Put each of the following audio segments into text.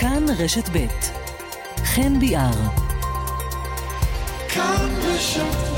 כאן רשת ב' חן ביאר. כאן רשת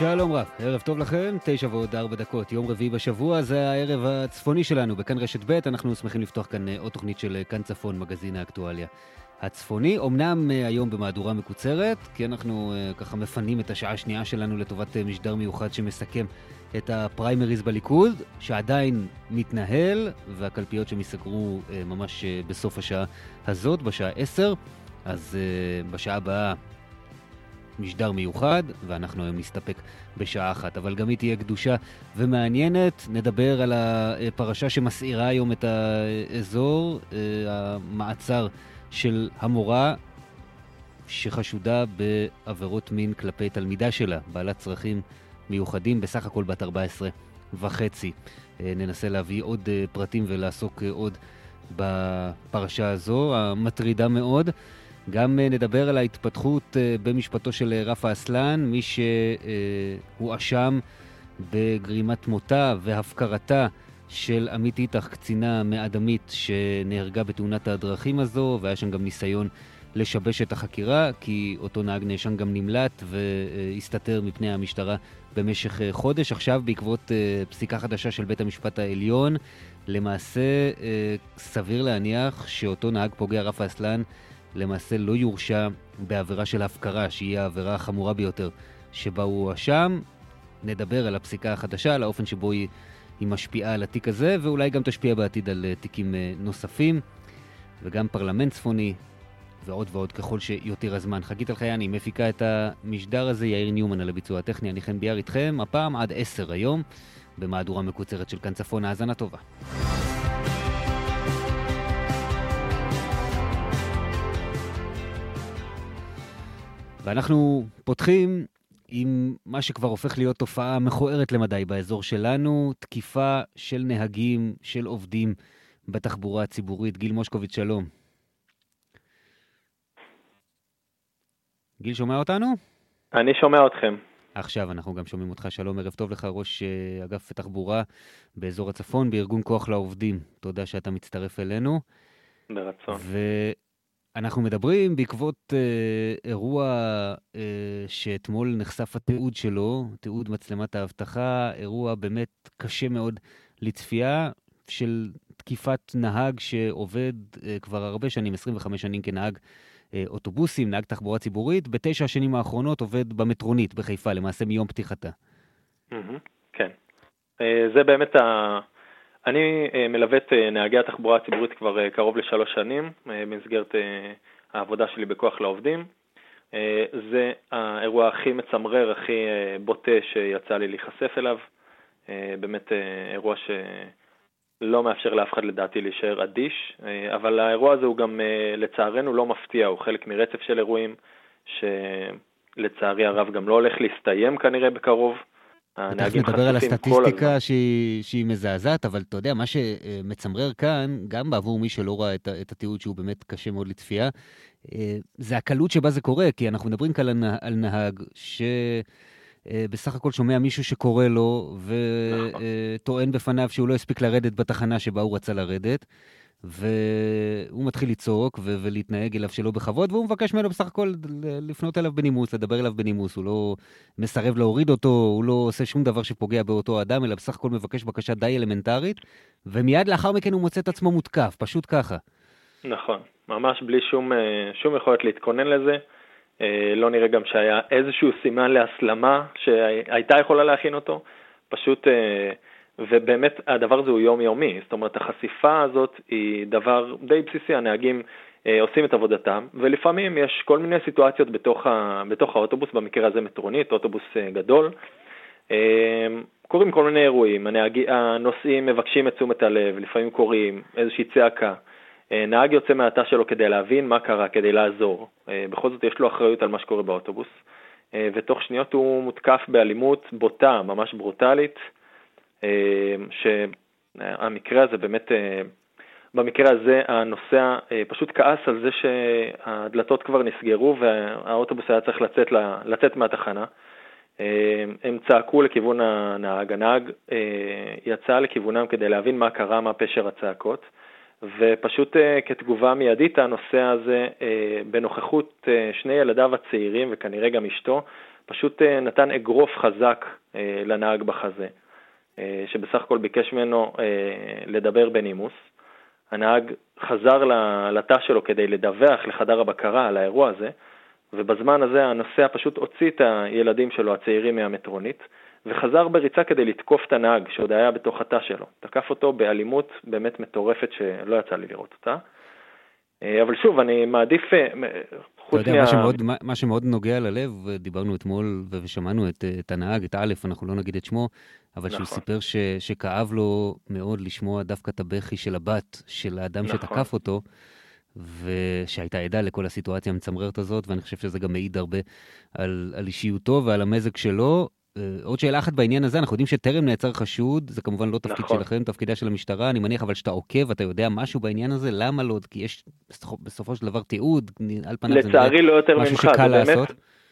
שלום רב, ערב טוב לכם, תשע ועוד ארבע דקות, יום רביעי בשבוע, זה הערב הצפוני שלנו, בכאן רשת ב', אנחנו שמחים לפתוח כאן אה, עוד תוכנית של אה, כאן צפון, מגזין האקטואליה הצפוני. אמנם אה, היום במהדורה מקוצרת, כי אנחנו ככה מפנים את השעה השנייה שלנו לטובת משדר מיוחד שמסכם את הפריימריז בליכוד, שעדיין מתנהל, והקלפיות שהם ייסגרו ממש בסוף השעה הזאת, בשעה עשר. אז בשעה הבאה משדר מיוחד, ואנחנו היום נסתפק בשעה אחת, אבל גם היא תהיה קדושה ומעניינת. נדבר על הפרשה שמסעירה היום את האזור, אה, המעצר של המורה שחשודה בעבירות מין כלפי תלמידה שלה, בעלת צרכים מיוחדים, בסך הכל בת 14 וחצי. אה, ננסה להביא עוד אה, פרטים ולעסוק עוד בפרשה הזו, המטרידה מאוד. גם אה, נדבר על ההתפתחות אה, במשפטו של אה, רפה אסלן, מי שהואשם בגרימת מותה והפקרתה של עמית איתך, קצינה מאדמית שנהרגה בתאונת הדרכים הזו, והיה שם גם ניסיון לשבש את החקירה, כי אותו נהג נאשם גם נמלט והסתתר מפני המשטרה במשך חודש. עכשיו, בעקבות פסיקה חדשה של בית המשפט העליון, למעשה סביר להניח שאותו נהג פוגע רפה אסלן למעשה לא יורשע בעבירה של הפקרה, שהיא העבירה החמורה ביותר שבה הוא הואשם. נדבר על הפסיקה החדשה, על האופן שבו היא, היא משפיעה על התיק הזה, ואולי גם תשפיע בעתיד על uh, תיקים uh, נוספים, וגם פרלמנט צפוני, ועוד ועוד ככל שיותיר הזמן. חגית אלחייני מפיקה את המשדר הזה, יאיר ניומן על הביצוע הטכני, אני חן ביאר איתכם, הפעם עד עשר היום, במהדורה מקוצרת של כאן צפון, האזנה טובה. ואנחנו פותחים עם מה שכבר הופך להיות תופעה מכוערת למדי באזור שלנו, תקיפה של נהגים, של עובדים בתחבורה הציבורית. גיל מושקוביץ, שלום. גיל, שומע אותנו? אני שומע אתכם. עכשיו אנחנו גם שומעים אותך. שלום, ערב טוב לך, ראש uh, אגף התחבורה באזור הצפון, בארגון כוח לעובדים. תודה שאתה מצטרף אלינו. ברצון. אנחנו מדברים בעקבות אה, אירוע אה, שאתמול נחשף התיעוד שלו, תיעוד מצלמת האבטחה, אירוע באמת קשה מאוד לצפייה של תקיפת נהג שעובד אה, כבר הרבה שנים, 25 שנים כנהג אה, אוטובוסים, נהג תחבורה ציבורית, בתשע השנים האחרונות עובד במטרונית בחיפה, למעשה מיום פתיחתה. כן. אה, זה באמת ה... אני אה, מלווה את אה, נהגי התחבורה הציבורית כבר אה, קרוב לשלוש שנים במסגרת העבודה שלי בכוח לעובדים. זה האירוע הכי מצמרר, הכי בוטה שיצא לי להיחשף אליו. באמת אירוע שלא מאפשר לאף אחד לדעתי להישאר אדיש, אבל האירוע הזה הוא גם לצערנו לא מפתיע, הוא חלק מרצף של אירועים שלצערי הרב גם לא הולך להסתיים כנראה בקרוב. הנהגים נדבר על הסטטיסטיקה שהיא, שהיא מזעזעת, אבל אתה יודע, מה שמצמרר כאן, גם בעבור מי שלא ראה את, את התיעוד שהוא באמת קשה מאוד לצפייה, אה, זה הקלות שבה זה קורה, כי אנחנו מדברים כאן על נהג שבסך הכל שומע מישהו שקורא לו וטוען נכון. בפניו שהוא לא הספיק לרדת בתחנה שבה הוא רצה לרדת. והוא מתחיל לצעוק ו- ולהתנהג אליו שלא בכבוד, והוא מבקש ממנו בסך הכל לפנות אליו בנימוס, לדבר אליו בנימוס, הוא לא מסרב להוריד אותו, הוא לא עושה שום דבר שפוגע באותו אדם, אלא בסך הכל מבקש בקשה די אלמנטרית, ומיד לאחר מכן הוא מוצא את עצמו מותקף, פשוט ככה. נכון, ממש בלי שום, אה, שום יכולת להתכונן לזה. אה, לא נראה גם שהיה איזשהו סימן להסלמה שהייתה יכולה להכין אותו, פשוט... אה, ובאמת הדבר הזה הוא יומיומי, זאת אומרת החשיפה הזאת היא דבר די בסיסי, הנהגים אה, עושים את עבודתם, ולפעמים יש כל מיני סיטואציות בתוך, ה, בתוך האוטובוס, במקרה הזה מטרונית, אוטובוס אה, גדול. אה, קורים כל מיני אירועים, הנהגי, הנוסעים מבקשים את תשומת הלב, לפעמים קוראים איזושהי צעקה. נהג יוצא מהתא שלו כדי להבין מה קרה, כדי לעזור. בכל זאת יש לו אחריות על מה שקורה באוטובוס, ותוך שניות הוא מותקף באלימות בוטה, ממש ברוטלית, שהמקרה הזה באמת במקרה הזה הנוסע אה, פשוט כעס על זה שהדלתות כבר נסגרו והאוטובוס היה צריך לצאת, לצאת מהתחנה. אה, הם צעקו לכיוון הנהג, הנהג אה, יצא לכיוונם כדי להבין מה קרה, מה פשר הצעקות, ופשוט כתגובה מיידית הנוסע הזה, בנוכחות שני ילדיו הצעירים וכנראה גם אשתו, פשוט נתן אגרוף חזק לנהג בחזה, שבסך הכל ביקש ממנו לדבר בנימוס. הנהג חזר לתא שלו כדי לדווח לחדר הבקרה על האירוע הזה, ובזמן הזה הנוסע פשוט הוציא את הילדים שלו הצעירים מהמטרונית, וחזר בריצה כדי לתקוף את הנהג שעוד היה בתוך התא שלו. תקף אותו באלימות באמת מטורפת שלא יצא לי לראות אותה. אה, אבל שוב, אני מעדיף, אה, אתה יודע, מה... שמאוד, מה, מה שמאוד נוגע ללב, דיברנו אתמול ושמענו את, את הנהג, את א', אנחנו לא נגיד את שמו, אבל נכון. שהוא סיפר ש, שכאב לו מאוד לשמוע דווקא את הבכי של הבת, של האדם נכון. שתקף אותו, ושהייתה עדה לכל הסיטואציה המצמררת הזאת, ואני חושב שזה גם מעיד הרבה על, על אישיותו ועל המזג שלו. אה, עוד שאלה אחת בעניין הזה, אנחנו יודעים שטרם נעצר חשוד, זה כמובן לא תפקיד נכון. שלכם, תפקידה של המשטרה, אני מניח אבל שאתה עוקב, אתה יודע משהו בעניין הזה, למה לא? כי יש בסופו של דבר תיעוד, על פניו זה לצערי לא יותר משהו ממך, שקל לעשות.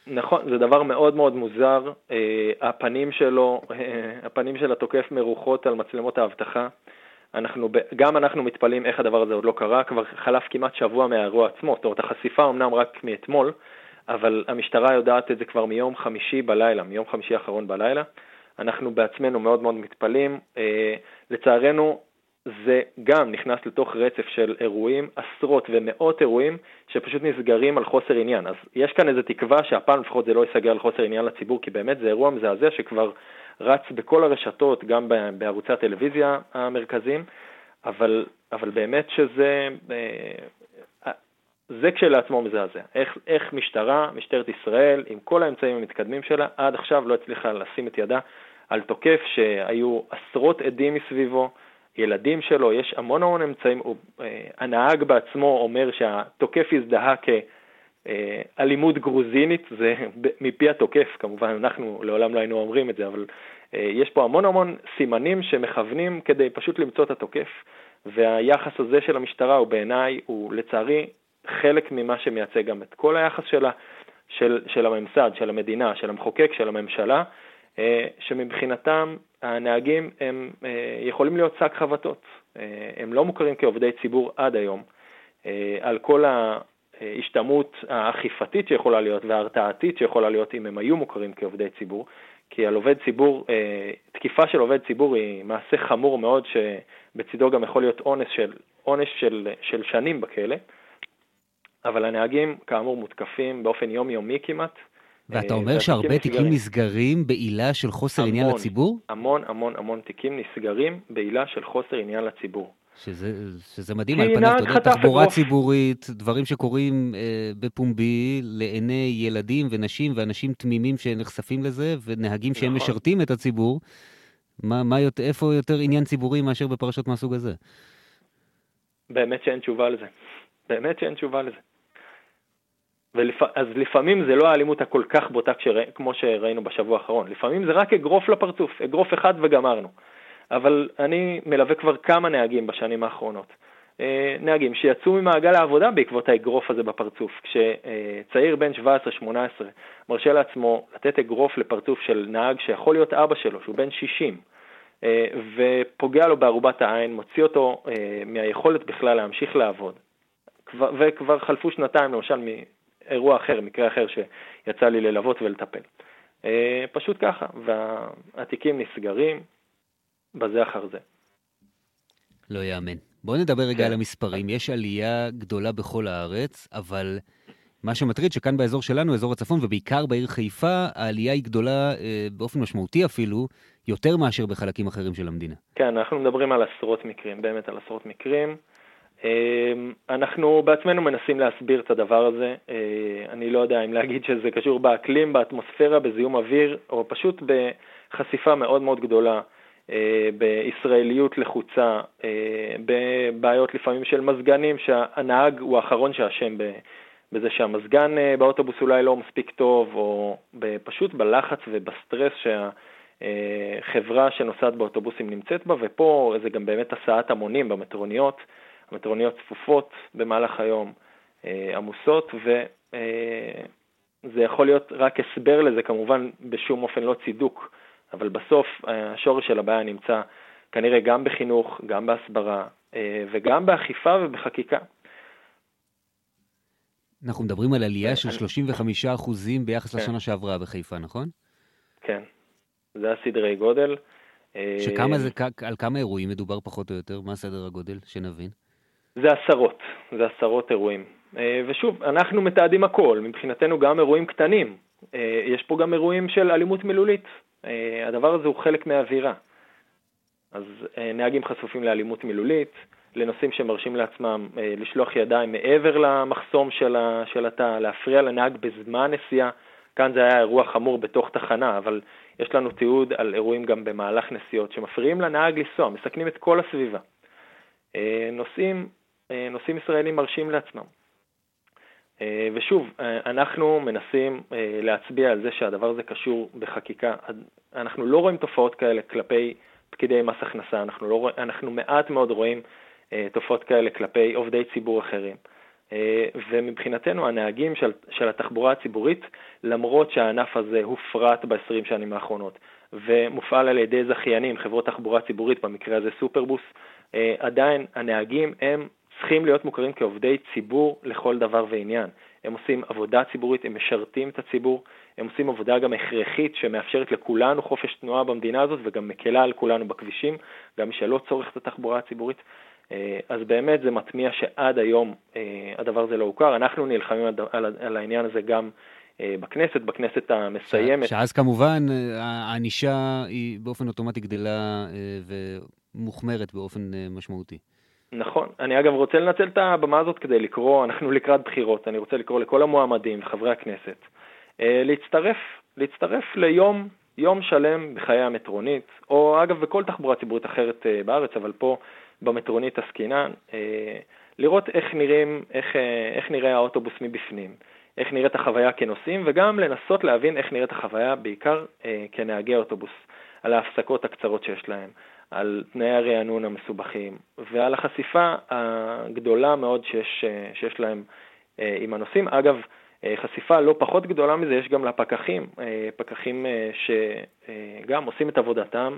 נכון, זה דבר מאוד מאוד מוזר, אה, הפנים שלו, אה, הפנים של התוקף מרוחות על מצלמות האבטחה. אנחנו, גם אנחנו מתפלאים איך הדבר הזה עוד לא קרה, כבר חלף כמעט שבוע מהאירוע עצמו, זאת אומרת החשיפה אמנם רק מאתמול, אבל המשטרה יודעת את זה כבר מיום חמישי בלילה, מיום חמישי האחרון בלילה. אנחנו בעצמנו מאוד מאוד מתפלאים. אה, לצערנו, זה גם נכנס לתוך רצף של אירועים, עשרות ומאות אירועים, שפשוט נסגרים על חוסר עניין. אז יש כאן איזו תקווה שהפעם לפחות זה לא ייסגר על חוסר עניין לציבור, כי באמת זה אירוע מזעזע שכבר רץ בכל הרשתות, גם בערוצי הטלוויזיה המרכזיים, אבל, אבל באמת שזה, אה, זה כשלעצמו מזעזע. איך, איך משטרה, משטרת ישראל, עם כל האמצעים המתקדמים שלה, עד עכשיו לא הצליחה לשים את ידה על תוקף שהיו עשרות עדים מסביבו, ילדים שלו, יש המון המון אמצעים, אה, הנהג בעצמו אומר שהתוקף הזדהה כאלימות גרוזינית, זה מפי התוקף, כמובן אנחנו לעולם לא היינו אומרים את זה, אבל אה, יש פה המון המון סימנים שמכוונים כדי פשוט למצוא את התוקף, והיחס הזה של המשטרה הוא בעיניי, הוא לצערי חלק ממה שמייצג גם את כל היחס שלה, של, של הממסד, של המדינה, של המחוקק, של הממשלה, אה, שמבחינתם הנהגים הם אה, יכולים להיות שק חבטות. אה, הם לא מוכרים כעובדי ציבור עד היום. על כל ההשתמעות האכיפתית שיכולה להיות וההרתעתית שיכולה להיות אם הם היו מוכרים כעובדי ציבור, כי על עובד ציבור, תקיפה של עובד ציבור היא מעשה חמור מאוד שבצידו גם יכול להיות עונש של, עונש של, של שנים בכלא, אבל הנהגים כאמור מותקפים באופן יומיומי כמעט, ואתה אה, אומר שהרבה תיקים נסגרים בעילה של חוסר המון, עניין לציבור? המון המון המון תיקים נסגרים בעילה של חוסר עניין לציבור. שזה, שזה מדהים, על פניו, אתה יודע, תחבורה. ציבורית, דברים שקורים אה, בפומבי לעיני ילדים ונשים ואנשים תמימים שנחשפים לזה, ונהגים נכון. שהם משרתים את הציבור, מה, מה, איפה יותר עניין ציבורי מאשר בפרשות מהסוג הזה? באמת שאין תשובה לזה. באמת שאין תשובה לזה. ולפ... אז לפעמים זה לא האלימות הכל כך בוטה כשרא... כמו שראינו בשבוע האחרון, לפעמים זה רק אגרוף לפרצוף, אגרוף אחד וגמרנו. אבל אני מלווה כבר כמה נהגים בשנים האחרונות. אה, נהגים שיצאו ממעגל העבודה בעקבות האגרוף הזה בפרצוף. כשצעיר בן 17-18 מרשה לעצמו לתת אגרוף לפרצוף של נהג שיכול להיות אבא שלו, שהוא בן 60, אה, ופוגע לו בערובת העין, מוציא אותו אה, מהיכולת בכלל להמשיך לעבוד. וכבר חלפו שנתיים למשל אירוע אחר, מקרה אחר שיצא לי ללוות ולטפל. אה, פשוט ככה, והתיקים נסגרים בזה אחר זה. לא יאמן. בואו נדבר רגע כן. על המספרים. יש עלייה גדולה בכל הארץ, אבל מה שמטריד שכאן באזור שלנו, אזור הצפון, ובעיקר בעיר חיפה, העלייה היא גדולה אה, באופן משמעותי אפילו, יותר מאשר בחלקים אחרים של המדינה. כן, אנחנו מדברים על עשרות מקרים, באמת על עשרות מקרים. אמ, אנחנו בעצמנו מנסים להסביר את הדבר הזה. אה, אני לא יודע אם להגיד שזה קשור באקלים, באטמוספירה, בזיהום אוויר, או פשוט בחשיפה מאוד מאוד גדולה בישראליות לחוצה, בבעיות לפעמים של מזגנים, שהנהג הוא האחרון שאשם בזה שהמזגן באוטובוס אולי לא מספיק טוב, או פשוט בלחץ ובסטרס שהחברה שנוסעת באוטובוסים נמצאת בה, ופה זה גם באמת הסעת המונים במטרוניות, המטרוניות צפופות במהלך היום, עמוסות, ו... זה יכול להיות רק הסבר לזה, כמובן בשום אופן לא צידוק, אבל בסוף השורש של הבעיה נמצא כנראה גם בחינוך, גם בהסברה וגם באכיפה ובחקיקה. אנחנו מדברים על עלייה של 35 אחוזים ביחס כן. לשנה שעברה בחיפה, נכון? כן, זה הסדרי גודל. שכמה זה, על כמה אירועים מדובר פחות או יותר? מה סדר הגודל? שנבין. זה עשרות, זה עשרות אירועים. אה, ושוב, אנחנו מתעדים הכל, מבחינתנו גם אירועים קטנים. אה, יש פה גם אירועים של אלימות מילולית. אה, הדבר הזה הוא חלק מהאווירה. אז נהגים חשופים לאלימות מילולית, לנוסעים שמרשים לעצמם לשלוח ידיים מעבר למחסום של התא, להפריע לנהג בזמן נסיעה. כאן זה היה אירוע חמור בתוך תחנה, אבל יש לנו תיעוד על אירועים גם במהלך נסיעות שמפריעים לנהג לנסוע, מסכנים את כל הסביבה. נוסעים, נוסעים ישראלים מרשים לעצמם. אה, ושוב, אה, אנחנו מנסים אה, להצביע על זה שהדבר הזה קשור בחקיקה. אנחנו לא רואים תופעות כאלה כלפי פקידי מס הכנסה, אנחנו, לא, אנחנו מעט מאוד רואים תופעות כאלה כלפי עובדי ציבור אחרים. ומבחינתנו הנהגים של, של התחבורה הציבורית, למרות שהענף הזה הופרט ב-20 שנים האחרונות ומופעל על ידי זכיינים, חברות תחבורה ציבורית, במקרה הזה סופרבוס, עדיין הנהגים הם צריכים להיות מוכרים כעובדי ציבור לכל דבר ועניין. הם עושים עבודה ציבורית, הם משרתים את הציבור, הם עושים עבודה גם הכרחית שמאפשרת לכולנו חופש תנועה במדינה הזאת וגם מקלה על כולנו בכבישים, גם מי שלא צורך את התחבורה הציבורית. אה, אז באמת זה מטמיע שעד היום אה, הדבר הזה לא הוכר. אנחנו נלחמים על העניין הזה גם אה, בכנסת, בכנסת המסיימת. שאז כמובן הענישה היא באופן אוטומטי גדלה ומוחמרת באופן משמעותי. נכון. אני אגב רוצה לנצל את הבמה הזאת כדי לקרוא, אנחנו לקראת בחירות, אני רוצה לקרוא לכל המועמדים, חברי הכנסת, אה, להצטרף, להצטרף ליום, יום שלם בחיי המטרונית, או אגב בכל תחבורה ציבורית אחרת אה, בארץ, אבל פה במטרונית עסקינן, אה, לראות איך, נראים, איך, איך נראה האוטובוס מבפנים, איך נראית החוויה כנוסעים, וגם לנסות להבין איך נראית החוויה בעיקר כנהגי אוטובוס, על ההפסקות הקצרות שיש להם, על תנאי הרענון המסובכים ועל החשיפה הגדולה מאוד שיש, שיש להם אה, עם הנוסעים. אגב, אה, חשיפה לא פחות גדולה מזה יש גם לפקחים, אה, פקחים שגם עושים את עבודתם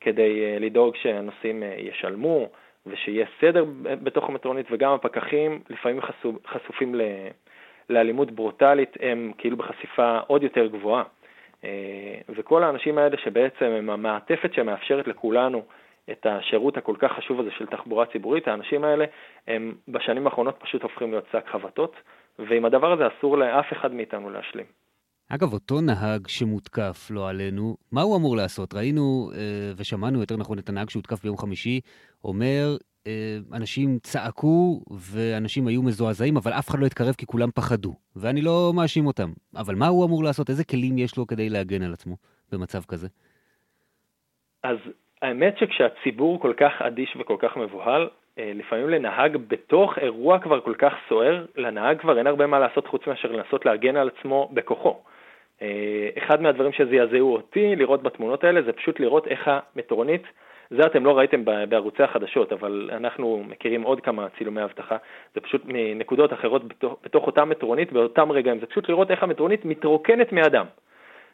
כדי לדאוג שהנוסעים ישלמו ושיהיה סדר בתוך המטרונית, וגם הפקחים לפעמים חשופים לאלימות ברוטלית, הם כאילו בחשיפה עוד יותר גבוהה. אה, וכל האנשים האלה שבעצם הם המעטפת שמאפשרת לכולנו את השירות הכל כך חשוב הזה של תחבורה ציבורית, האנשים האלה הם בשנים האחרונות פשוט הופכים להיות שק חבטות, ועם הדבר הזה אסור לאף אחד מאיתנו להשלים. אגב, אותו נהג שמותקף, לא עלינו, מה הוא אמור לעשות? ראינו אה, ושמענו, יותר נכון, את הנהג שהותקף ביום חמישי, אומר, אנשים צעקו ואנשים היו מזועזעים, אבל אף אחד לא התקרב כי כולם פחדו. ואני לא מאשים אותם. אבל מה הוא אמור לעשות? איזה כלים יש לו כדי להגן על עצמו במצב כזה? אז האמת שכשהציבור כל כך אדיש וכל כך מבוהל, אה, לפעמים לנהג בתוך אירוע כבר כל כך סוער, לנהג כבר אין הרבה מה לעשות חוץ מאשר לנסות להגן על עצמו בכוחו. אה, אחד מהדברים שזעזעו אותי לראות בתמונות האלה זה פשוט לראות איך המטרונית זה אתם לא ראיתם בערוצי החדשות, אבל אנחנו מכירים עוד כמה צילומי אבטחה. זה פשוט מנקודות אחרות בתוך, בתוך אותה מטרונית, באותם רגעים. זה פשוט לראות איך המטרונית מתרוקנת מאדם.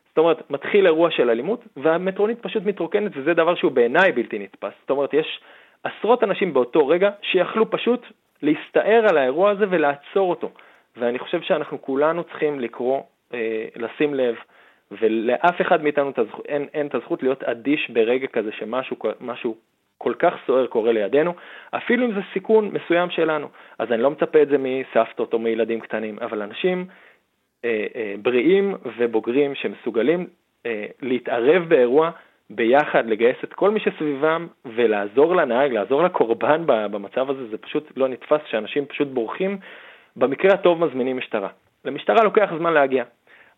זאת אומרת, מתחיל אירוע של אלימות, והמטרונית פשוט מתרוקנת, וזה דבר שהוא בעיניי בלתי נתפס. זאת אומרת, יש עשרות אנשים באותו רגע שיכלו פשוט להסתער על האירוע הזה ולעצור אותו. ואני חושב שאנחנו כולנו צריכים לקרוא, אה, לשים לב, ולאף אחד מאיתנו אין, אין את הזכות להיות אדיש ברגע כזה שמשהו משהו כל כך סוער קורה לידינו, אפילו אם זה סיכון מסוים שלנו. אז אני לא מצפה את זה מסבתות או מילדים קטנים, אבל אנשים אה, אה, בריאים ובוגרים שמסוגלים אה, להתערב באירוע ביחד, לגייס את כל מי שסביבם ולעזור לנהג, לעזור לקורבן במצב הזה, זה פשוט לא נתפס שאנשים פשוט בורחים, במקרה הטוב מזמינים משטרה. למשטרה לוקח זמן להגיע.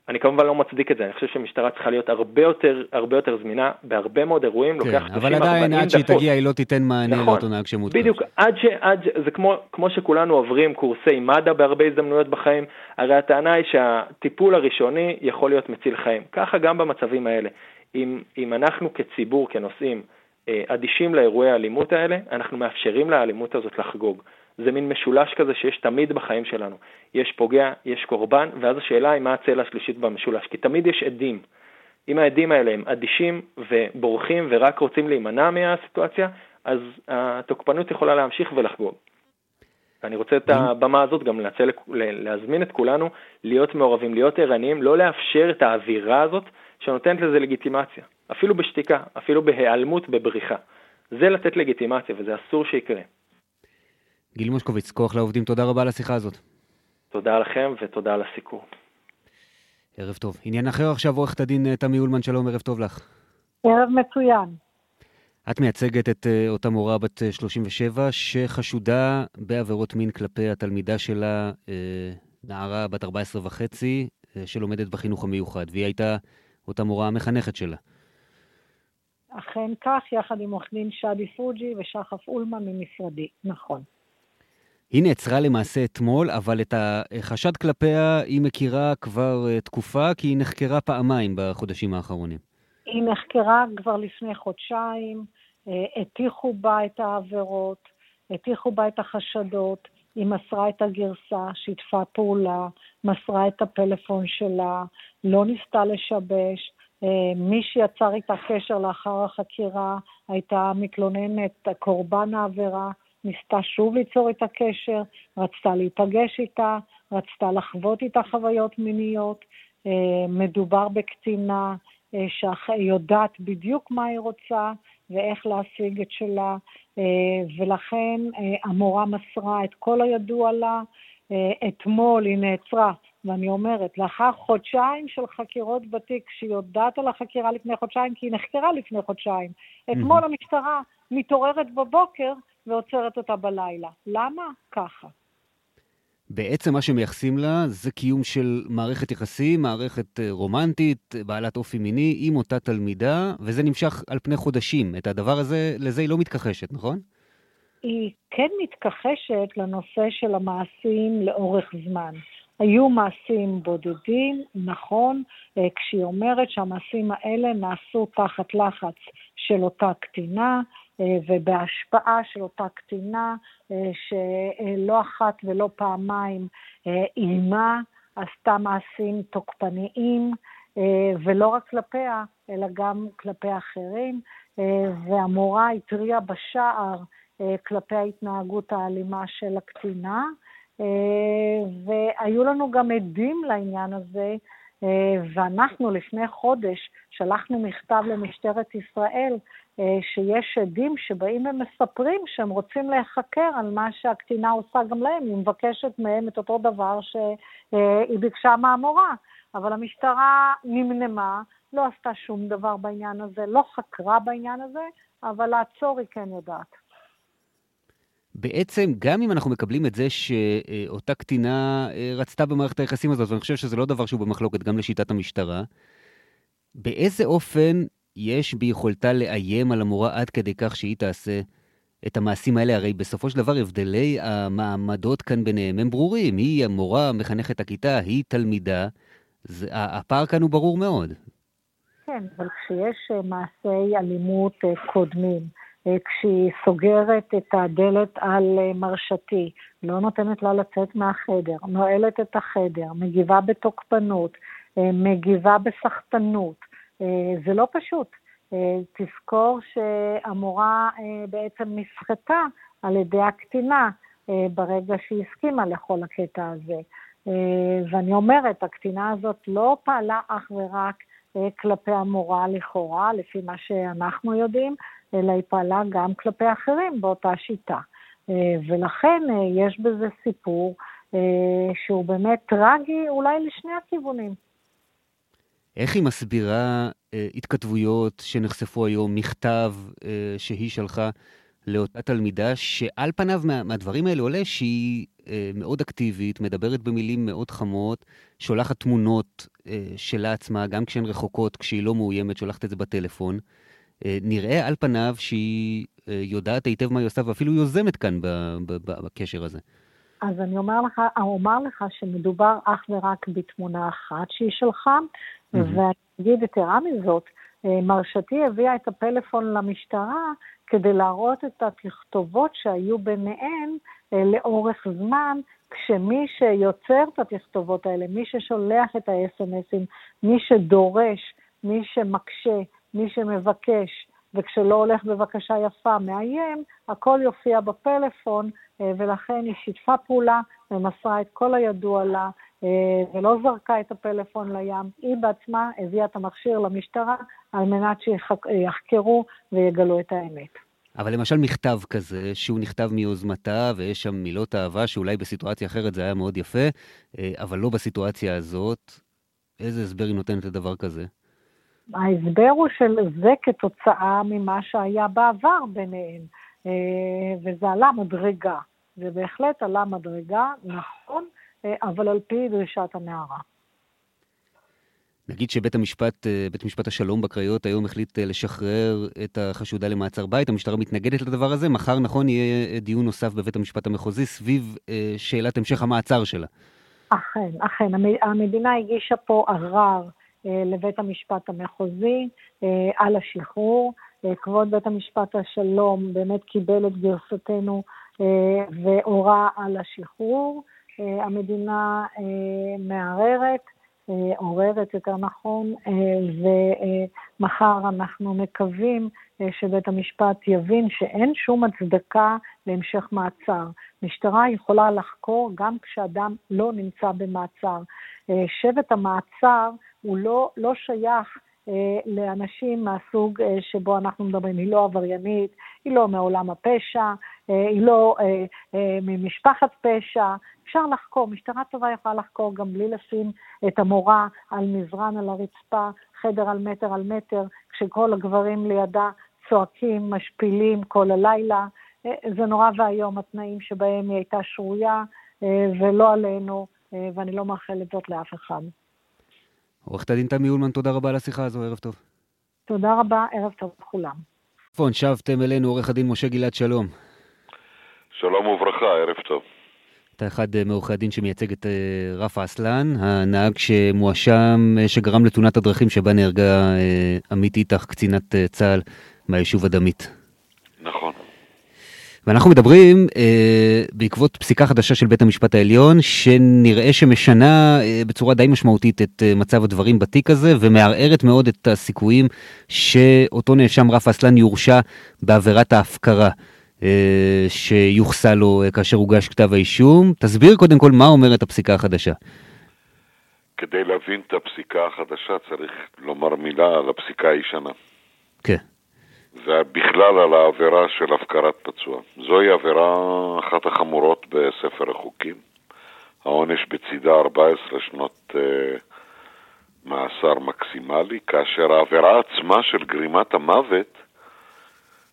אני כמובן לא מצדיק את זה, אני חושב שמשטרה צריכה להיות הרבה יותר, הרבה יותר זמינה, בהרבה מאוד אירועים, כן, לוקח 30-40 דקות. אבל עדיין עד שהיא תגיע היא לא תיתן מענה נכון, לאותו נהג שמותקף. בדיוק, עד ש... עד ש... זה כמו, כמו שכולנו עוברים קורסי מד"א בהרבה הזדמנויות בחיים, הרי הטענה היא שהטיפול הראשוני יכול להיות מציל חיים. ככה גם במצבים האלה. אם, אם אנחנו כציבור, כנוסעים, אה, אדישים לאירועי האלימות האלה, אנחנו מאפשרים לאלימות הזאת לחגוג. זה מין משולש כזה שיש תמיד בחיים שלנו. יש פוגע, יש קורבן, ואז השאלה היא מה הצלע השלישית במשולש, כי תמיד יש עדים. אם העדים האלה הם אדישים ובורחים ורק רוצים להימנע מהסיטואציה, אז התוקפנות יכולה להמשיך ולחגוג. ואני רוצה את הבמה הזאת גם לנצל, להזמין את כולנו להיות מעורבים, להיות ערניים, לא לאפשר את האווירה הזאת שנותנת לזה לגיטימציה, אפילו בשתיקה, אפילו בהיעלמות, בבריחה. זה לתת לגיטימציה וזה אסור שיקרה. גיל מושקוביץ, כוח לעובדים, תודה רבה על השיחה הזאת. תודה לכם ותודה על הסיקור. ערב טוב. עניין אחר עכשיו, עורכת הדין אה, תמי אולמן, שלום, ערב טוב לך. ערב מצוין. את מייצגת את uh, אותה מורה בת 37 אה, שחשודה בעבירות מין כלפי התלמידה שלה, נערה בת 14 וחצי, שלומדת בחינוך המיוחד, והיא הייתה אותה מורה המחנכת שלה. אכן כך, יחד עם עורך דין שדי פוג'י ושחף אולמן ממשרדי, נכון. היא נעצרה למעשה אתמול, אבל את החשד כלפיה היא מכירה כבר תקופה, כי היא נחקרה פעמיים בחודשים האחרונים. היא נחקרה כבר לפני חודשיים, הטיחו בה את העבירות, הטיחו בה את החשדות, היא מסרה את הגרסה, שיתפה פעולה, מסרה את הפלאפון שלה, לא ניסתה לשבש. מי שיצר איתה קשר לאחר החקירה הייתה מתלוננת, קורבן העבירה, ניסתה שוב ליצור איתה קשר, רצתה להיפגש איתה, רצתה לחוות איתה חוויות מיניות. מדובר בקטינה שיודעת בדיוק מה היא רוצה ואיך להשיג את שלה, ולכן המורה מסרה את כל הידוע לה. אתמול היא נעצרה, ואני אומרת, לאחר חודשיים של חקירות בתיק, שהיא יודעת על החקירה לפני חודשיים, כי היא נחקרה לפני חודשיים. אתמול המשטרה מתעוררת בבוקר ועוצרת אותה בלילה. למה? ככה. בעצם מה שמייחסים לה זה קיום של מערכת יחסים, מערכת רומנטית, בעלת אופי מיני, עם אותה תלמידה, וזה נמשך על פני חודשים. את הדבר הזה, לזה היא לא מתכחשת, נכון? היא כן מתכחשת לנושא של המעשים לאורך זמן. היו מעשים בודדים, נכון, כשהיא אומרת שהמעשים האלה נעשו תחת לחץ של אותה קטינה, ובהשפעה של אותה קטינה שלא אחת ולא פעמיים איימה, עשתה מעשים תוקפניים, ולא רק כלפיה, אלא גם כלפי אחרים, והמורה התריעה בשער כלפי ההתנהגות האלימה של הקטינה, והיו לנו גם עדים לעניין הזה, ואנחנו לפני חודש שלחנו מכתב למשטרת ישראל שיש עדים שבאים ומספרים שהם רוצים להיחקר על מה שהקטינה עושה גם להם, היא מבקשת מהם את אותו דבר שהיא ביקשה מהמורה, אבל המשטרה נמנמה, לא עשתה שום דבר בעניין הזה, לא חקרה בעניין הזה, אבל לעצור היא כן יודעת. בעצם, גם אם אנחנו מקבלים את זה שאותה קטינה רצתה במערכת היחסים הזאת, ואני חושב שזה לא דבר שהוא במחלוקת גם לשיטת המשטרה, באיזה אופן יש ביכולתה לאיים על המורה עד כדי כך שהיא תעשה את המעשים האלה? הרי בסופו של דבר הבדלי המעמדות כאן ביניהם הם ברורים. היא המורה, מחנכת הכיתה, היא תלמידה. זה, הפער כאן הוא ברור מאוד. כן, אבל כשיש מעשי אלימות קודמים, כשהיא סוגרת את הדלת על מרשתי, לא נותנת לה לצאת מהחדר, נועלת את החדר, מגיבה בתוקפנות, מגיבה בסחטנות, זה לא פשוט. תזכור שהמורה בעצם נסחטה על ידי הקטינה ברגע שהיא הסכימה לכל הקטע הזה. ואני אומרת, הקטינה הזאת לא פעלה אך ורק כלפי המורה לכאורה, לפי מה שאנחנו יודעים, אלא היא פעלה גם כלפי אחרים באותה שיטה. ולכן יש בזה סיפור שהוא באמת טרגי אולי לשני הכיוונים. איך היא מסבירה אה, התכתבויות שנחשפו היום, מכתב אה, שהיא שלחה לאותה תלמידה, שעל פניו מה, מהדברים האלה עולה שהיא אה, מאוד אקטיבית, מדברת במילים מאוד חמות, שולחת תמונות אה, שלה עצמה, גם כשהן רחוקות, כשהיא לא מאוימת, שולחת את זה בטלפון. אה, נראה על פניו שהיא אה, יודעת היטב מה היא עושה, ואפילו יוזמת כאן בקשר הזה. אז אני אומר לך, אומר לך שמדובר אך ורק בתמונה אחת שהיא שלך, mm-hmm. ואני אגיד יתרה מזאת, אה, מרשתי הביאה את הפלאפון למשטרה כדי להראות את התכתובות שהיו ביניהן אה, לאורך זמן, כשמי שיוצר את התכתובות האלה, מי ששולח את ה-SMSים, מי שדורש, מי שמקשה, מי שמבקש, וכשלא הולך בבקשה יפה מאיים, הכל יופיע בפלאפון, אה, ולכן היא שיתפה פעולה ומסרה את כל הידוע לה, ולא זרקה את הפלאפון לים. היא בעצמה הביאה את המכשיר למשטרה על מנת שיחקרו ויגלו את האמת. אבל למשל מכתב כזה, שהוא נכתב מיוזמתה, ויש שם מילות אהבה, שאולי בסיטואציה אחרת זה היה מאוד יפה, אה, אבל לא בסיטואציה הזאת, איזה הסבר היא נותנת לדבר כזה? ההסבר הוא של זה כתוצאה ממה שהיה בעבר ביניהם, אה, וזה עלה מדרגה. זה בהחלט עלה מדרגה, נכון, אה, אבל על פי דרישת הנערה. נגיד שבית המשפט, אה, בית משפט השלום בקריות היום החליט לשחרר את החשודה למעצר בית, המשטרה מתנגדת לדבר הזה, מחר נכון יהיה דיון נוסף בבית המשפט המחוזי סביב שאלת המשך המעצר שלה. אכן, אכן, המדינה הגישה פה ערר אה, לבית המשפט המחוזי אה, על השחרור. אה, כבוד בית המשפט השלום באמת קיבל את גרסתנו והורה על השחרור. המדינה מערערת, עוררת יותר נכון, ומחר אנחנו מקווים שבית המשפט יבין שאין שום הצדקה להמשך מעצר. משטרה יכולה לחקור גם כשאדם לא נמצא במעצר. שבט המעצר הוא לא, לא שייך אה, לאנשים מהסוג אה, שבו אנחנו מדברים. היא לא עבריינית, היא לא מעולם הפשע, אה, היא לא אה, אה, ממשפחת פשע. אפשר לחקור, משטרה טובה יכולה לחקור גם בלי לשים את המורה על מזרן על הרצפה, חדר על מטר על מטר, כשכל הגברים לידה צועקים, משפילים כל הלילה. אה, זה נורא ואיום התנאים שבהם היא הייתה שרויה, אה, ולא עלינו, אה, ואני לא מאחלת זאת לאף אחד. עורכת הדין תמי אולמן, תודה רבה על השיחה הזו, ערב טוב. תודה רבה, ערב טוב לכולם. פון, שבתם אלינו, עורך הדין משה גלעד, שלום. שלום וברכה, ערב טוב. אתה אחד אה, מעורכי הדין שמייצג את אה, רפה אסלן, הנהג שמואשם, אה, שגרם לתאונת הדרכים שבה נהרגה עמית איתך, קצינת צה"ל מהיישוב הדמית. נכון. ואנחנו מדברים אה, בעקבות פסיקה חדשה של בית המשפט העליון, שנראה שמשנה אה, בצורה די משמעותית את אה, מצב הדברים בתיק הזה, ומערערת מאוד את הסיכויים שאותו נאשם רף אסלן יורשע בעבירת ההפקרה. אה, שיוחסה לו אה, כאשר הוגש כתב האישום. תסביר קודם כל מה אומרת הפסיקה החדשה. כדי להבין את הפסיקה החדשה צריך לומר מילה על הפסיקה הישנה. כן. ובכלל על העבירה של הפקרת פצוע. זוהי עבירה אחת החמורות בספר החוקים. העונש בצידה 14 שנות uh, מאסר מקסימלי, כאשר העבירה עצמה של גרימת המוות,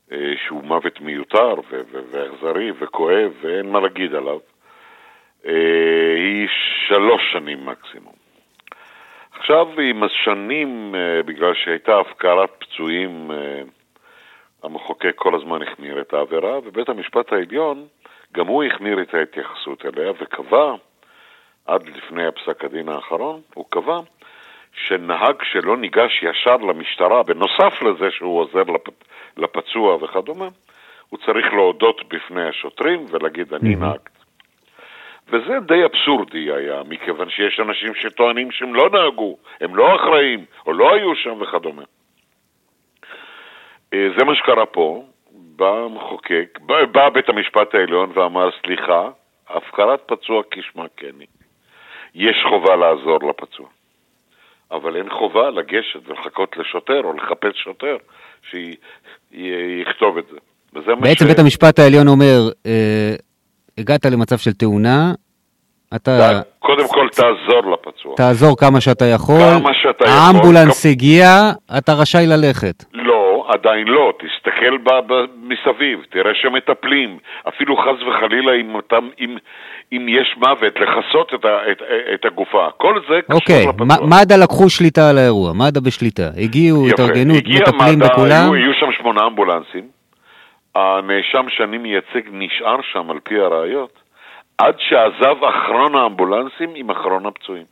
uh, שהוא מוות מיותר ואכזרי וכואב ואין מה להגיד עליו, uh, היא שלוש שנים מקסימום. עכשיו עם השנים, uh, בגלל שהייתה הפקרת פצועים uh, המחוקק כל הזמן החמיר את העבירה, ובית המשפט העליון, גם הוא החמיר את ההתייחסות אליה וקבע, עד לפני הפסק הדין האחרון, הוא קבע שנהג שלא ניגש ישר למשטרה, בנוסף לזה שהוא עוזר לפ... לפצוע וכדומה, הוא צריך להודות בפני השוטרים ולהגיד אני. נהגת. וזה די אבסורדי היה, מכיוון שיש אנשים שטוענים שהם לא נהגו, הם לא אחראים, או לא היו שם וכדומה. אה, זה מה שקרה פה, בא המחוקק, בא, בא בית המשפט העליון ואמר, סליחה, הפקרת פצוע כשמה כן היא. יש חובה לעזור לפצוע, אבל אין חובה לגשת ולחכות לשוטר או לחפש שוטר שיכתוב את זה. בעצם ש... בית המשפט העליון אומר, אה, הגעת למצב של תאונה, אתה... קודם כל תעזור לפצוע. תעזור כמה שאתה יכול. כמה שאתה יכול. האמבולנס. הגיע, אתה רשאי ללכת. לא, לא, עדיין לא, תסתכל ב, ב, מסביב, תראה שמטפלים, אפילו חס וחלילה אם, אותם, אם, אם יש מוות, לכסות את, ה, את, את הגופה, כל זה קשור אוקיי, לפצוע. מ- מד"א לקחו שליטה על האירוע, מד"א בשליטה. הגיעו, יפה. התארגנות, הגיע מטפלים מד"א, בכולם. היו, היו שם שמונה אמבולנסים, הנאשם שאני מייצג נשאר שם על פי הראיות, עד שעזב אחרון האמבולנסים עם אחרון הפצועים.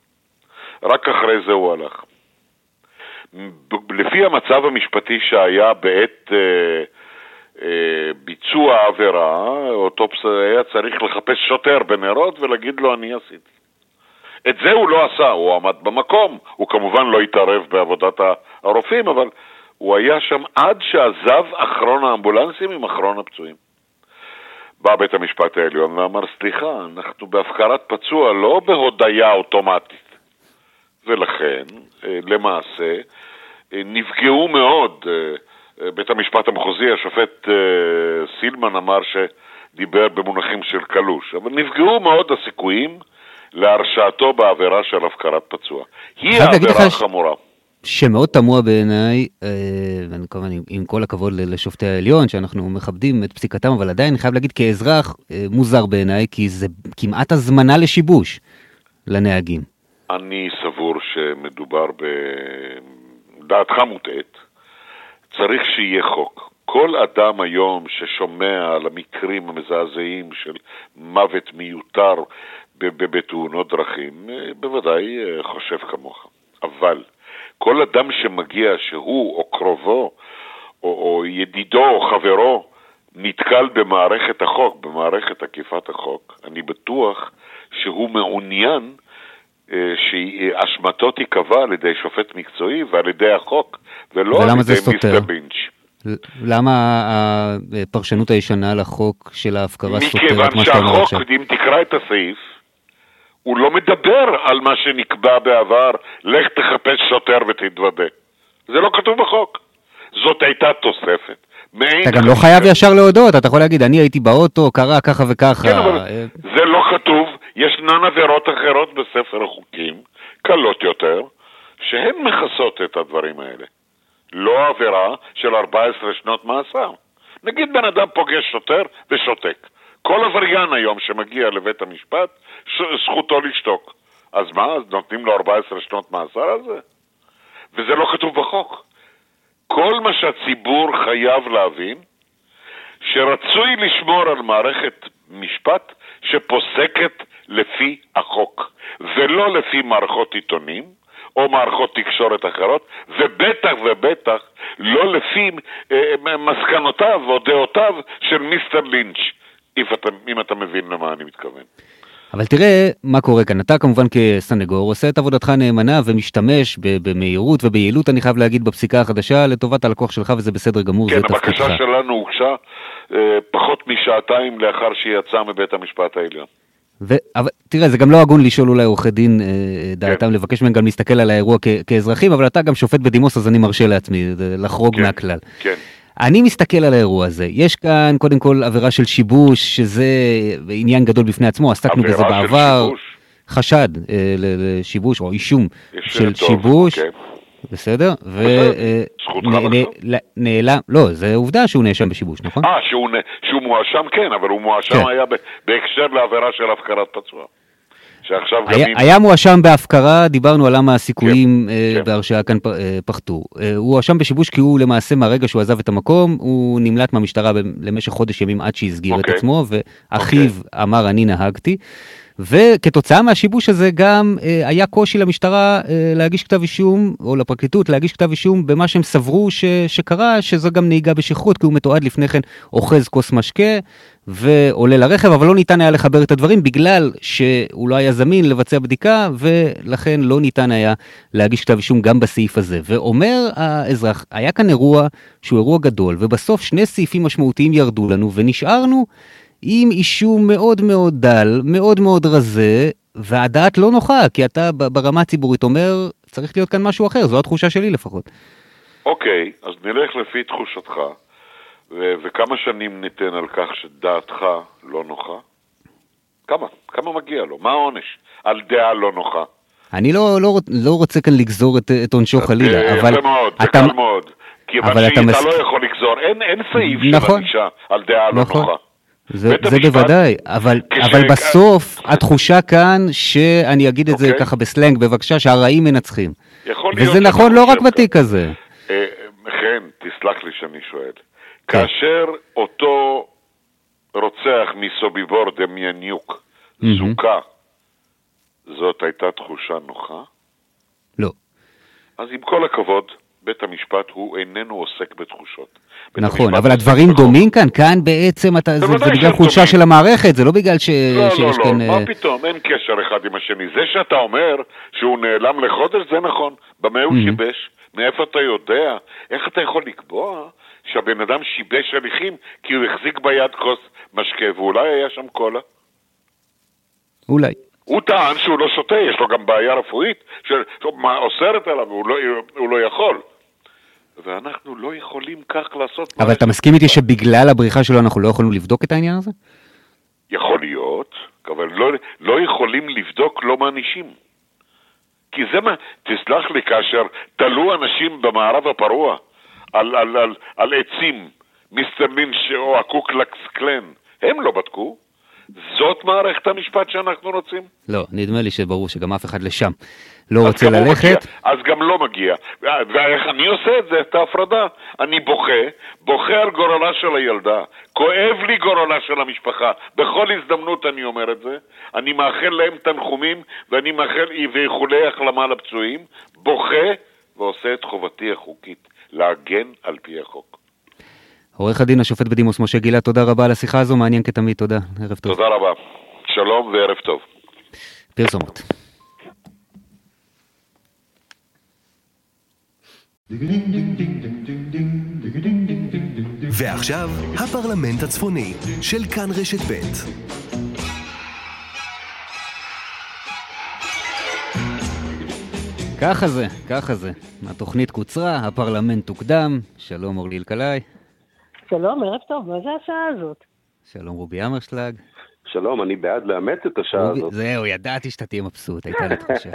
רק אחרי זה הוא הלך. לפי המצב המשפטי שהיה בעת אה, אה, ביצוע העבירה, אותו היה צריך לחפש שוטר בנרות ולהגיד לו אני עשיתי. את זה הוא לא עשה, הוא עמד במקום, הוא כמובן לא התערב בעבודת הרופאים, אבל הוא היה שם עד שעזב אחרון האמבולנסים עם אחרון הפצועים. בא בית המשפט העליון ואמר, סליחה, אנחנו בהפקרת פצוע, לא בהודיה אוטומטית. ולכן, אה, למעשה, אה, נפגעו מאוד. אה, בית המשפט המחוזי, השופט סילמן אמר שדיבר במונחים של קלוש, אבל נפגעו מאוד הסיכויים להרשעתו בעבירה של הפקרת פצוע. היא העבירה החמורה. שמאוד תמוה בעיניי, ואני כמובן עם, כל הכבוד לשופטי העליון, שאנחנו מכבדים את פסיקתם, אבל עדיין אני חייב להגיד כאזרח, מוזר בעיניי, כי זה כמעט הזמנה לשיבוש לנהגים. אני סבור שמדובר ב... דעתך מוטעית. צריך שיהיה חוק. כל אדם היום ששומע על המקרים המזעזעים של מוות מיותר בתאונות דרכים, אה, בוודאי אה, חושב כמוך. אבל כל אדם שמגיע שהוא או קרובו או, או ידידו או חברו נתקל במערכת החוק, במערכת אכיפת החוק, אני בטוח שהוא מעוניין שאשמתו תיקבע על ידי שופט מקצועי ועל ידי החוק, ולא על ידי? מיסטר בינץ'. למה הפרשנות הישנה לחוק של ההפקרה סותרת מכיוון מה שאתה אומר שהחוק, עכשיו? אם תקרא את הסעיף, הוא לא מדבר על מה שנקבע בעבר, לך תחפש שוטר ותתוודה. זה לא כתוב בחוק. זאת הייתה תוספת. אתה גם לא. חייב ישר להודות, אתה יכול להגיד, אני הייתי באוטו, קרה ככה וככה. כן, אבל אה, זה לא כתוב, ישנן עבירות אחרות בספר החוקים, קלות יותר, שהן מכסות את הדברים האלה. לא עבירה של 14 שנות מאסר. נגיד בן אדם פוגש שוטר ושותק. כל עבריין היום שמגיע לבית המשפט, זכותו לשתוק. אז מה, אז נותנים לו 14 שנות מאסר על זה? וזה לא כתוב בחוק. כל מה שהציבור חייב להבין, שרצוי לשמור על מערכת משפט שפוסקת לפי החוק, ולא לפי מערכות עיתונים או מערכות תקשורת אחרות, ובטח ובטח לא לפי אה, מסקנותיו או דעותיו של מיסטר לינץ', אם אתה, אם אתה מבין למה אני מתכוון. אבל תראה מה קורה כאן, אתה כמובן כסנגור עושה את עבודתך נאמנה ומשתמש במהירות וביעילות, אני חייב להגיד, בפסיקה החדשה לטובת הלקוח שלך, וזה בסדר גמור, כן, זה תפקידך. הבקשה שלנו הוגשה אה, פחות משעתיים לאחר שהיא יצאה מבית המשפט העליון. ו... אבל תראה, זה גם לא הגון לשאול אולי עורכי דין אה, דעתם, כן. לבקש מהם גם להסתכל על האירוע כ- כאזרחים, אבל אתה גם שופט בדימוס, אז אני מרשה לעצמי לחרוג כן, מהכלל. כן. אני מסתכל על האירוע הזה, יש כאן קודם כל עבירה של שיבוש, שזה עניין גדול בפני עצמו, עסקנו בזה עבירה של בעבר. שיבוש. חשד אה, לשיבוש או אישום יש של טוב, שיבוש, כן. בסדר? ונעלם, לא, זה עובדה שהוא נאשם בשיבוש, נכון? אה, שהוא, שהוא מואשם כן, אבל הוא מואשם כן. היה בהקשר לעבירה של הפקרת פצוע. שעכשיו גם היה, אם... היה מואשם בהפקרה, דיברנו על למה הסיכויים אה, כן. בהרשעה כאן פ- אה, פחתו. אה, הוא הואשם בשיבוש כי הוא למעשה מהרגע שהוא עזב את המקום, הוא נמלט מהמשטרה ב- למשך חודש ימים עד שהסגיר את אוקיי. עצמו, ואחיו אמר אני נהגתי. וכתוצאה מהשיבוש הזה גם אה, היה קושי למשטרה אה, להגיש כתב אישום, או לפרקליטות להגיש כתב אישום במה שהם סברו ש, שקרה, שזו גם נהיגה בשכרות, כי הוא מתועד לפני כן אוחז כוס משקה ועולה לרכב, אבל לא ניתן היה לחבר את הדברים בגלל שהוא לא היה זמין לבצע בדיקה, ולכן לא ניתן היה להגיש כתב אישום גם בסעיף הזה. ואומר האזרח, היה כאן אירוע שהוא אירוע גדול, ובסוף שני סעיפים משמעותיים ירדו לנו, ונשארנו עם אישום מאוד מאוד דל, מאוד מאוד רזה, והדעת לא נוחה, כי אתה ברמה הציבורית אומר, צריך להיות כאן משהו אחר, זו התחושה שלי לפחות. אוקיי, אז נלך לפי תחושתך, ו- וכמה שנים ניתן על כך שדעתך לא נוחה? כמה? כמה מגיע לו? מה העונש? על דעה לא נוחה. אני לא, לא, לא רוצה כאן לגזור את, את עונשו אז, חלילה, אה, אבל יפה מאוד, זה אתה, קל מאוד. כיוון שאתה מס- לא יכול לגזור, אין, אין סעיף נכון. של ענישה על דעה לא נכון. נוחה. זה, זה המשפט- בוודאי, אבל, כש- אבל בסוף התחושה כאן, שאני אגיד את זה אוקיי. ככה בסלנג, בבקשה, שהרעים מנצחים. יכול וזה נכון לא רק בתיק הזה. חן, תסלח לי שאני שואל. כן. כאשר אותו רוצח מסוביבור דמיאניוק מהמם. זוכה, זאת הייתה תחושה נוחה? לא. אז עם כל הכבוד, בית המשפט הוא איננו עוסק בתחושות. נכון, אבל הדברים בחוק. דומים כאן, כאן בעצם אתה, זה, זה בגלל חולשה. של המערכת, זה לא בגלל ש, לא, שיש לא, כאן... לא, אה, מה פתאום, אין קשר אחד עם השני. זה שאתה אומר שהוא נעלם לחודש, זה נכון. במה הוא. שיבש? מאיפה אתה יודע? איך אתה יכול לקבוע שהבן אדם שיבש הליכים כי הוא החזיק ביד כוס משקה ואולי היה שם קולה? אולי. הוא טען שהוא לא שותה, יש לו גם בעיה רפואית שמה אוסרת עליו, הוא לא, הוא לא יכול. ואנחנו לא יכולים כך לעשות אבל. אתה מסכים איתי שבגלל הבריחה שלו אנחנו לא יכולנו לבדוק את העניין הזה? יכול להיות, אבל לא, לא יכולים לבדוק, לא מענישים. כי זה מה, תסלח לי, כאשר תלו אנשים במערב הפרוע על, על, על, על עצים, מיסטר לינץ' או הקוקלקס קלן, הם לא בדקו. זאת מערכת המשפט שאנחנו רוצים? לא, נדמה לי שברור שגם אף אחד לשם לא רוצה ללכת. מגיע, אז גם לא מגיע. ואיך אני עושה את זה, את ההפרדה? אני בוכה, בוכה על גורלה של הילדה, כואב לי גורלה של המשפחה. בכל הזדמנות אני אומר את זה. אני מאחל להם תנחומים, ואני מאחל ואיחולי החלמה לפצועים, בוכה ועושה את חובתי החוקית, להגן על פי החוק. עורך הדין השופט בדימוס משה גילת, תודה רבה על השיחה הזו, מעניין כתמיד, תודה, ערב טוב. תודה רבה. שלום וערב טוב. פרסומות. ועכשיו, הפרלמנט הצפוני של כאן רשת ב'. ככה זה, ככה זה. התוכנית קוצרה, הפרלמנט הוקדם. שלום אורלי אלקלעי. שלום, ערב טוב, מה זה השעה הזאת? שלום רובי אמרשלג. שלום, אני בעד לאמץ את השעה רובי- הזאת. זהו, ידעתי שאתה תהיה מבסוט, הייתה לי תחושה.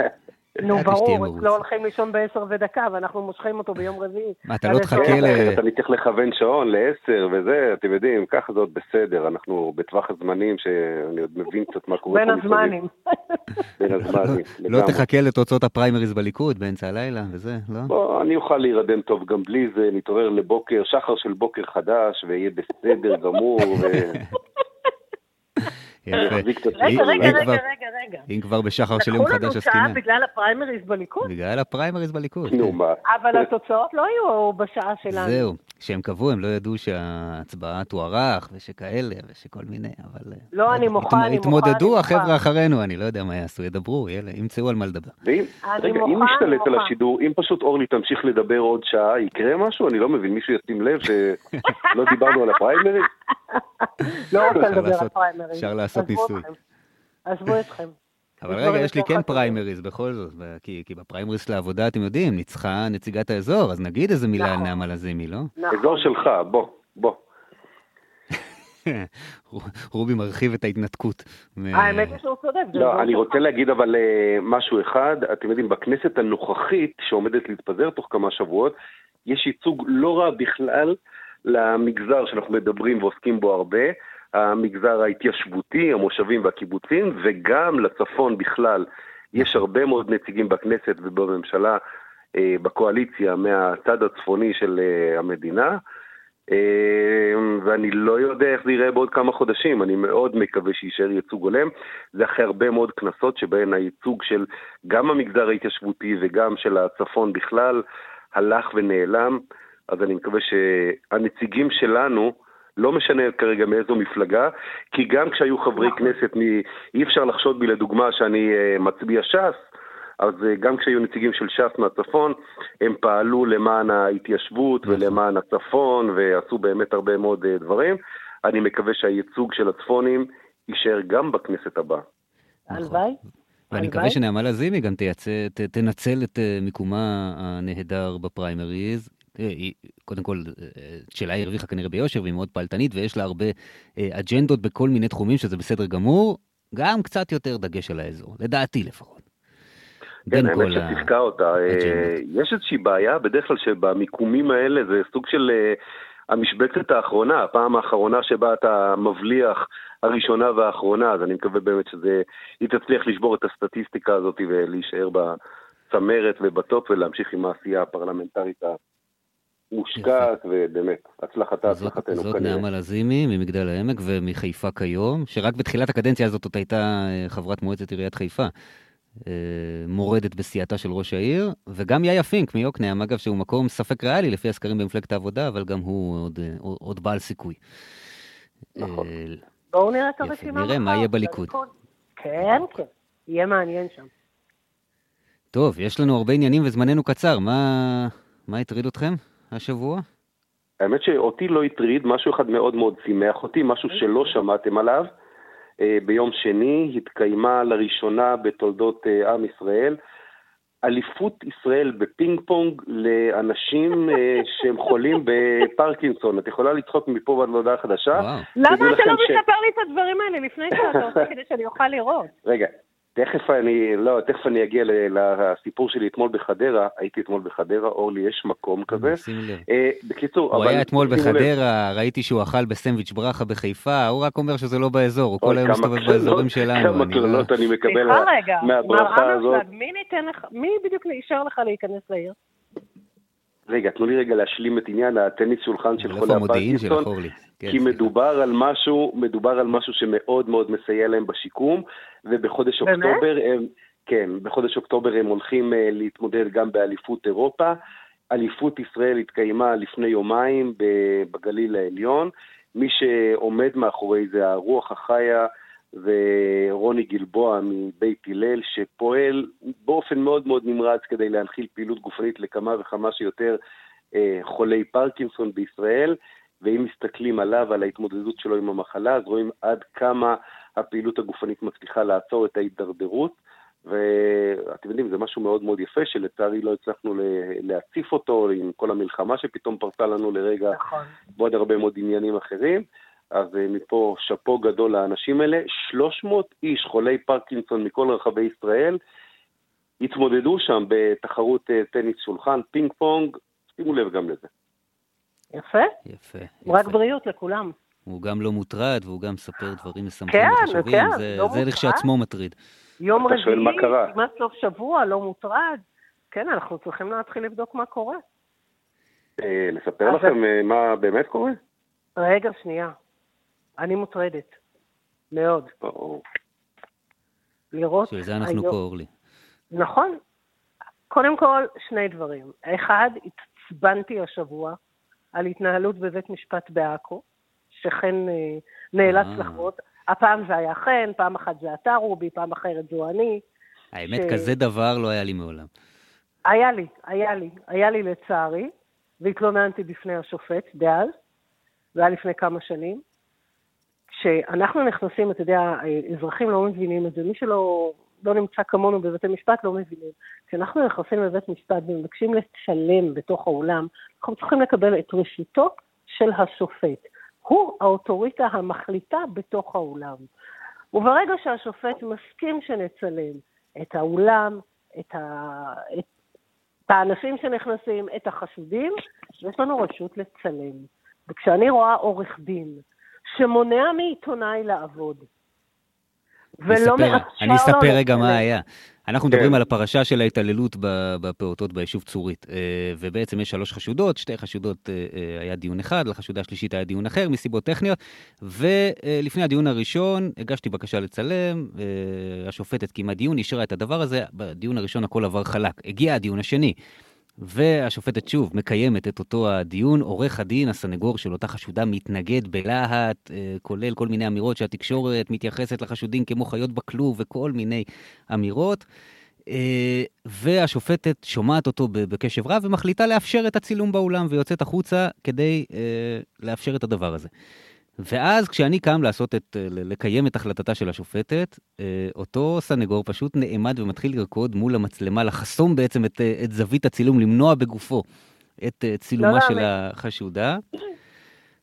נו, ברור. לא הולכים לישון בעשר ודקה, ואנחנו מושכים אותו ביום רביעי. מה, אתה לא תחכה. ל- אתה צריך לכוון שעון לעשר וזה, אתם יודעים, ככה זה עוד בסדר, אנחנו בטווח הזמנים שאני עוד מבין קצת מה קורה בין. הזמנים. בין הזמנים, לא. תחכה לתוצאות הפריימריז בליכוד באמצע הלילה וזה, לא? בוא, אני אוכל להירדם טוב גם בלי זה, נתעורר לבוקר, שחר של בוקר חדש, ויהיה בסדר גמור, רגע, אם- רגע, רגע, רגע, רגע. אם כבר בשחר של יום לקחו לנו חדש שעה עסקינן. בגלל הפריימריז בליכוד, בגלל הפריימריז בליכוד. נו. מה. אבל התוצאות לא היו בשעה שלנו. זהו, כשהם קבעו הם לא ידעו שההצבעה תוארך ושכאלה ושכל מיני, אבל... אה, לא, אני מוחה, התמ- אני מוחה, התמודדו החבר'ה. אחרינו, אני לא יודע מה יעשו, ידברו, יאללה, ימצאו על מה לדבר. רגע, אם נשתלט על. השידור, אם פשוט אורלי תמשיך לדבר עוד שעה, יקרה משהו? אני לא מבין, מישהו ישים לב שלא דיברנו על הפריימריז? לא רוצה לדבר על לעשות ניסוי. עזבו אתכם. אבל רגע, יש לי כן. פריימריז בכל זאת, כי כי בפריימריז של העבודה, אתם יודעים, ניצחה נציגת האזור, אז נגיד איזה מילה על נכון. נעמה לזימי, לא? נכון. אזור שלך, בוא, בוא. רובי מרחיב את ההתנתקות. האמת היא שהוא צודק. לא, אני. רוצה להגיד אבל אה, משהו אחד, אתם יודעים, בכנסת הנוכחית שעומדת להתפזר תוך כמה שבועות, יש ייצוג לא רע בכלל למגזר שאנחנו מדברים ועוסקים בו הרבה, המגזר ההתיישבותי, המושבים והקיבוצים, וגם לצפון בכלל. יש הרבה מאוד נציגים בכנסת ובממשלה, אה, בקואליציה, מהצד הצפוני של אה, המדינה. אה, ואני לא יודע איך זה ייראה בעוד כמה חודשים, אני מאוד מקווה שיישאר ייצוג הולם. זה אחרי הרבה מאוד כנסות שבהן הייצוג של גם המגזר ההתיישבותי וגם של הצפון בכלל הלך ונעלם, אז אני מקווה שהנציגים שלנו, לא משנה כרגע מאיזו מפלגה, כי גם כשהיו חברי כנסת, מ... אי אפשר לחשוד בי לדוגמה שאני uh, מצביע ש"ס, אז uh, גם כשהיו נציגים של ש"ס מהצפון, הם פעלו למען ההתיישבות ולמען הצפון, ועשו באמת הרבה מאוד uh, דברים. אני מקווה שהייצוג של הצפונים יישאר גם בכנסת הבאה. הלוואי. ואני. מקווה שנעמה לזימי גם תייצא, ת, תנצל את אה, מיקומה הנהדר בפריימריז. תראה, היא, קודם כל, אה, שלה היא הרוויחה כנראה ביושר, והיא מאוד פעלתנית, ויש לה הרבה אה, אג'נדות בכל מיני תחומים, שזה בסדר גמור. גם קצת יותר דגש על האזור, לדעתי לפחות. כן, האמת שתפקע אותה. אה, האג'נדות. יש איזושהי בעיה, בדרך כלל שבמיקומים האלה זה סוג של אה, המשבצת האחרונה, הפעם האחרונה שבה אתה מבליח הראשונה והאחרונה, אז אני מקווה באמת שזה, היא תצליח לשבור את הסטטיסטיקה הזאת ולהישאר בצמרת ובטופ ולהמשיך עם העשייה הפרלמנטרית המושקעת, ובאמת, הצלחתה, זאת, הצלחתנו זאת כנראה. נעמה לזימי ממגדל העמק ומחיפה כיום, שרק בתחילת הקדנציה הזאת עוד הייתה אה, חברת מועצת עיריית חיפה. אה, מורדת בסיעתה של ראש העיר, וגם יאיה פינק מיוקנעם, אגב, שהוא מקום ספק ריאלי לפי הסקרים במפלגת העבודה, אבל גם הוא עוד, אה, עוד, עוד בעל סיכוי. נכון. אה, בואו נראה את יפה, הרשימה נראה מה מחר, יהיה בליכוד. כן, כן, יהיה מעניין שם. טוב, יש לנו הרבה עניינים וזמננו קצר. מה, מה הטריד אתכם השבוע? האמת שאותי לא הטריד, משהו אחד מאוד מאוד שימח אותי, משהו שלא שמעתם עליו. אה, ביום שני התקיימה לראשונה בתולדות אה, עם ישראל אליפות ישראל בפינג פונג לאנשים אה, שהם חולים בפרקינסון. את יכולה לצחוק מפה ועד להודעה חדשה. למה אתה לא מספר לי את הדברים האלה לפני שאתה עושה כדי שאני אוכל לראות? רגע, תכף אני, לא, תכף אני אגיע לסיפור שלי אתמול בחדרה, הייתי אתמול בחדרה, אורלי, יש מקום כזה. שים לב. אה, בקיצור, הוא אבל היה אתמול שימו לב, בחדרה, ראיתי שהוא אכל בסנדוויץ' ברכה בחיפה, הוא רק אומר שזה לא באזור, הוא כל היום מסתובב קללות- באזורים שלנו. כמה אני לא- קללות אני מקבל סליחה רגע, מר מהברכה הזאת. מי ניתן לך, מי בדיוק אישר לך להיכנס לעיר? רגע, תנו לי רגע להשלים את עניין הטניס שולחן של איפה חולי המודיעין שלך, אורלי? כן, כי. מדובר על משהו, מדובר על משהו שמאוד מאוד מסייע להם בשיקום, ובחודש באמת? אוקטובר הם, כן, בחודש אוקטובר הם הולכים אה, להתמודד גם באליפות אירופה. אליפות ישראל התקיימה לפני יומיים ב- בגליל העליון. מי שעומד מאחורי זה, הרוח החיה, ורוני גלבוע מבית הלל, שפועל באופן מאוד מאוד נמרץ כדי להנחיל פעילות גופנית לכמה וכמה שיותר אה, חולי פרקינסון בישראל, ואם מסתכלים עליו, על ההתמודדות שלו עם המחלה, אז רואים עד כמה הפעילות הגופנית מצליחה לעצור את ההידרדרות, ואתם יודעים, זה משהו מאוד מאוד יפה, שלצערי לא הצלחנו להציף אותו עם כל המלחמה שפתאום פרצה לנו לרגע, נכון. ועוד הרבה מאוד עניינים אחרים. אז אה, מפה שאפו גדול לאנשים האלה. 300 איש חולי פרקינסון מכל רחבי ישראל התמודדו שם בתחרות אה, טניס שולחן, פינג פונג, שימו לב גם לזה. יפה, יפה. רק. בריאות לכולם. הוא גם לא מוטרד, והוא גם מספר דברים משמחים כן, וחשובים. כן, זה, לא זה מוטרד. לכשעצמו מטריד. יום רביעי. כמעט סוף שבוע, לא מוטרד. כן, אנחנו צריכים להתחיל לבדוק מה קורה. אה, לספר לכם אה, מה באמת קורה? רגע, שנייה. אני מוטרדת. מאוד. או, לראות... בשביל זה אנחנו היום- פה, אורלי. נכון. קודם כל, שני דברים. אחד, התעצבנתי השבוע על התנהלות בבית משפט בעכו, שחן אה, נאלץ אה. לחוות. הפעם זה היה חן, פעם אחת זה אתה רובי, פעם אחרת זו אני. האמת, ש- כזה דבר לא היה לי מעולם. היה לי, היה לי, היה לי לצערי, והתלוננתי בפני השופט דאז, זה היה לפני כמה שנים. כשאנחנו נכנסים, אתה יודע, אזרחים לא מבינים את זה, מי שלא לא נמצא כמונו בבתי משפט לא מבינים. כשאנחנו נכנסים לבית משפט ומבקשים לצלם בתוך האולם, אנחנו צריכים לקבל את רשותו של השופט. הוא האוטוריטה המחליטה בתוך האולם. וברגע שהשופט מסכים שנצלם את האולם, את, ה... את... האנשים שנכנסים, את החשודים, יש לנו רשות לצלם. וכשאני רואה עורך דין שמונע מעיתונאי לעבוד, ולא מאפשר אני לו אספר רגע לצלם. מה היה. אנחנו מדברים כן. על הפרשה של ההתעללות ב- בפעוטות ביישוב צורית, אה, ובעצם יש שלוש חשודות, שתי חשודות אה, אה, היה דיון אחד, לחשודה השלישית היה דיון אחר, מסיבות טכניות, ולפני הדיון הראשון הגשתי בקשה לצלם, השופטת קיימה דיון, אישרה את הדבר הזה, בדיון הראשון הכל עבר חלק. הגיע הדיון השני. והשופטת שוב מקיימת את אותו הדיון, עורך הדין, הסנגור של אותה חשודה, מתנגד בלהט, אה, כולל כל מיני אמירות שהתקשורת מתייחסת לחשודים כמו חיות בכלוב וכל מיני אמירות. אה, והשופטת שומעת אותו בקשב רב ומחליטה לאפשר את הצילום באולם ויוצאת החוצה כדי אה, לאפשר את הדבר הזה. ואז כשאני קם לעשות את, אה, לקיים את החלטתה של השופטת, אה, אותו סנגור פשוט נעמד ומתחיל לרקוד מול המצלמה, לחסום בעצם את, אה, את זווית הצילום, למנוע בגופו את צילומה לא של להאמין. החשודה.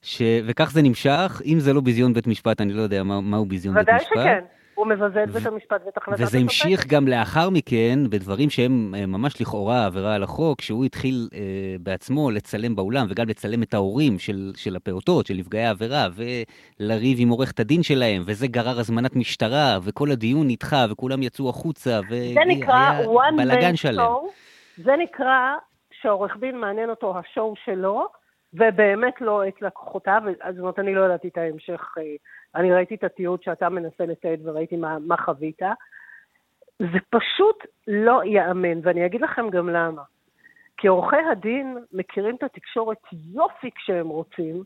ש... וכך זה נמשך, אם זה לא ביזיון בית משפט, אני לא יודע מה, מהו ביזיון בית ודאי משפט. שכן. הוא מבזה את בית המשפט ואת החלטת וזה השופט. המשיך גם לאחר מכן בדברים שהם אה, ממש לכאורה עבירה על החוק, שהוא התחיל אה, בעצמו לצלם באולם וגם לצלם את ההורים של, של הפעוטות, של נפגעי העבירה, ולריב עם עורכת הדין שלהם, וזה גרר הזמנת משטרה, וכל הדיון נדחה, וכולם יצאו החוצה, והיה בלאגן שלם. זה נקרא שעורך דין מעניין אותו השואו שלו, ובאמת לא את לקוחותיו, זאת אומרת, אני לא ידעתי את ההמשך, אה, אני ראיתי את התיעוד שאתה מנסה לתעד וראיתי מה, מה חווית. זה פשוט לא ייאמן, ואני אגיד לכם גם למה. כי עורכי הדין מכירים את התקשורת יופי כשהם רוצים,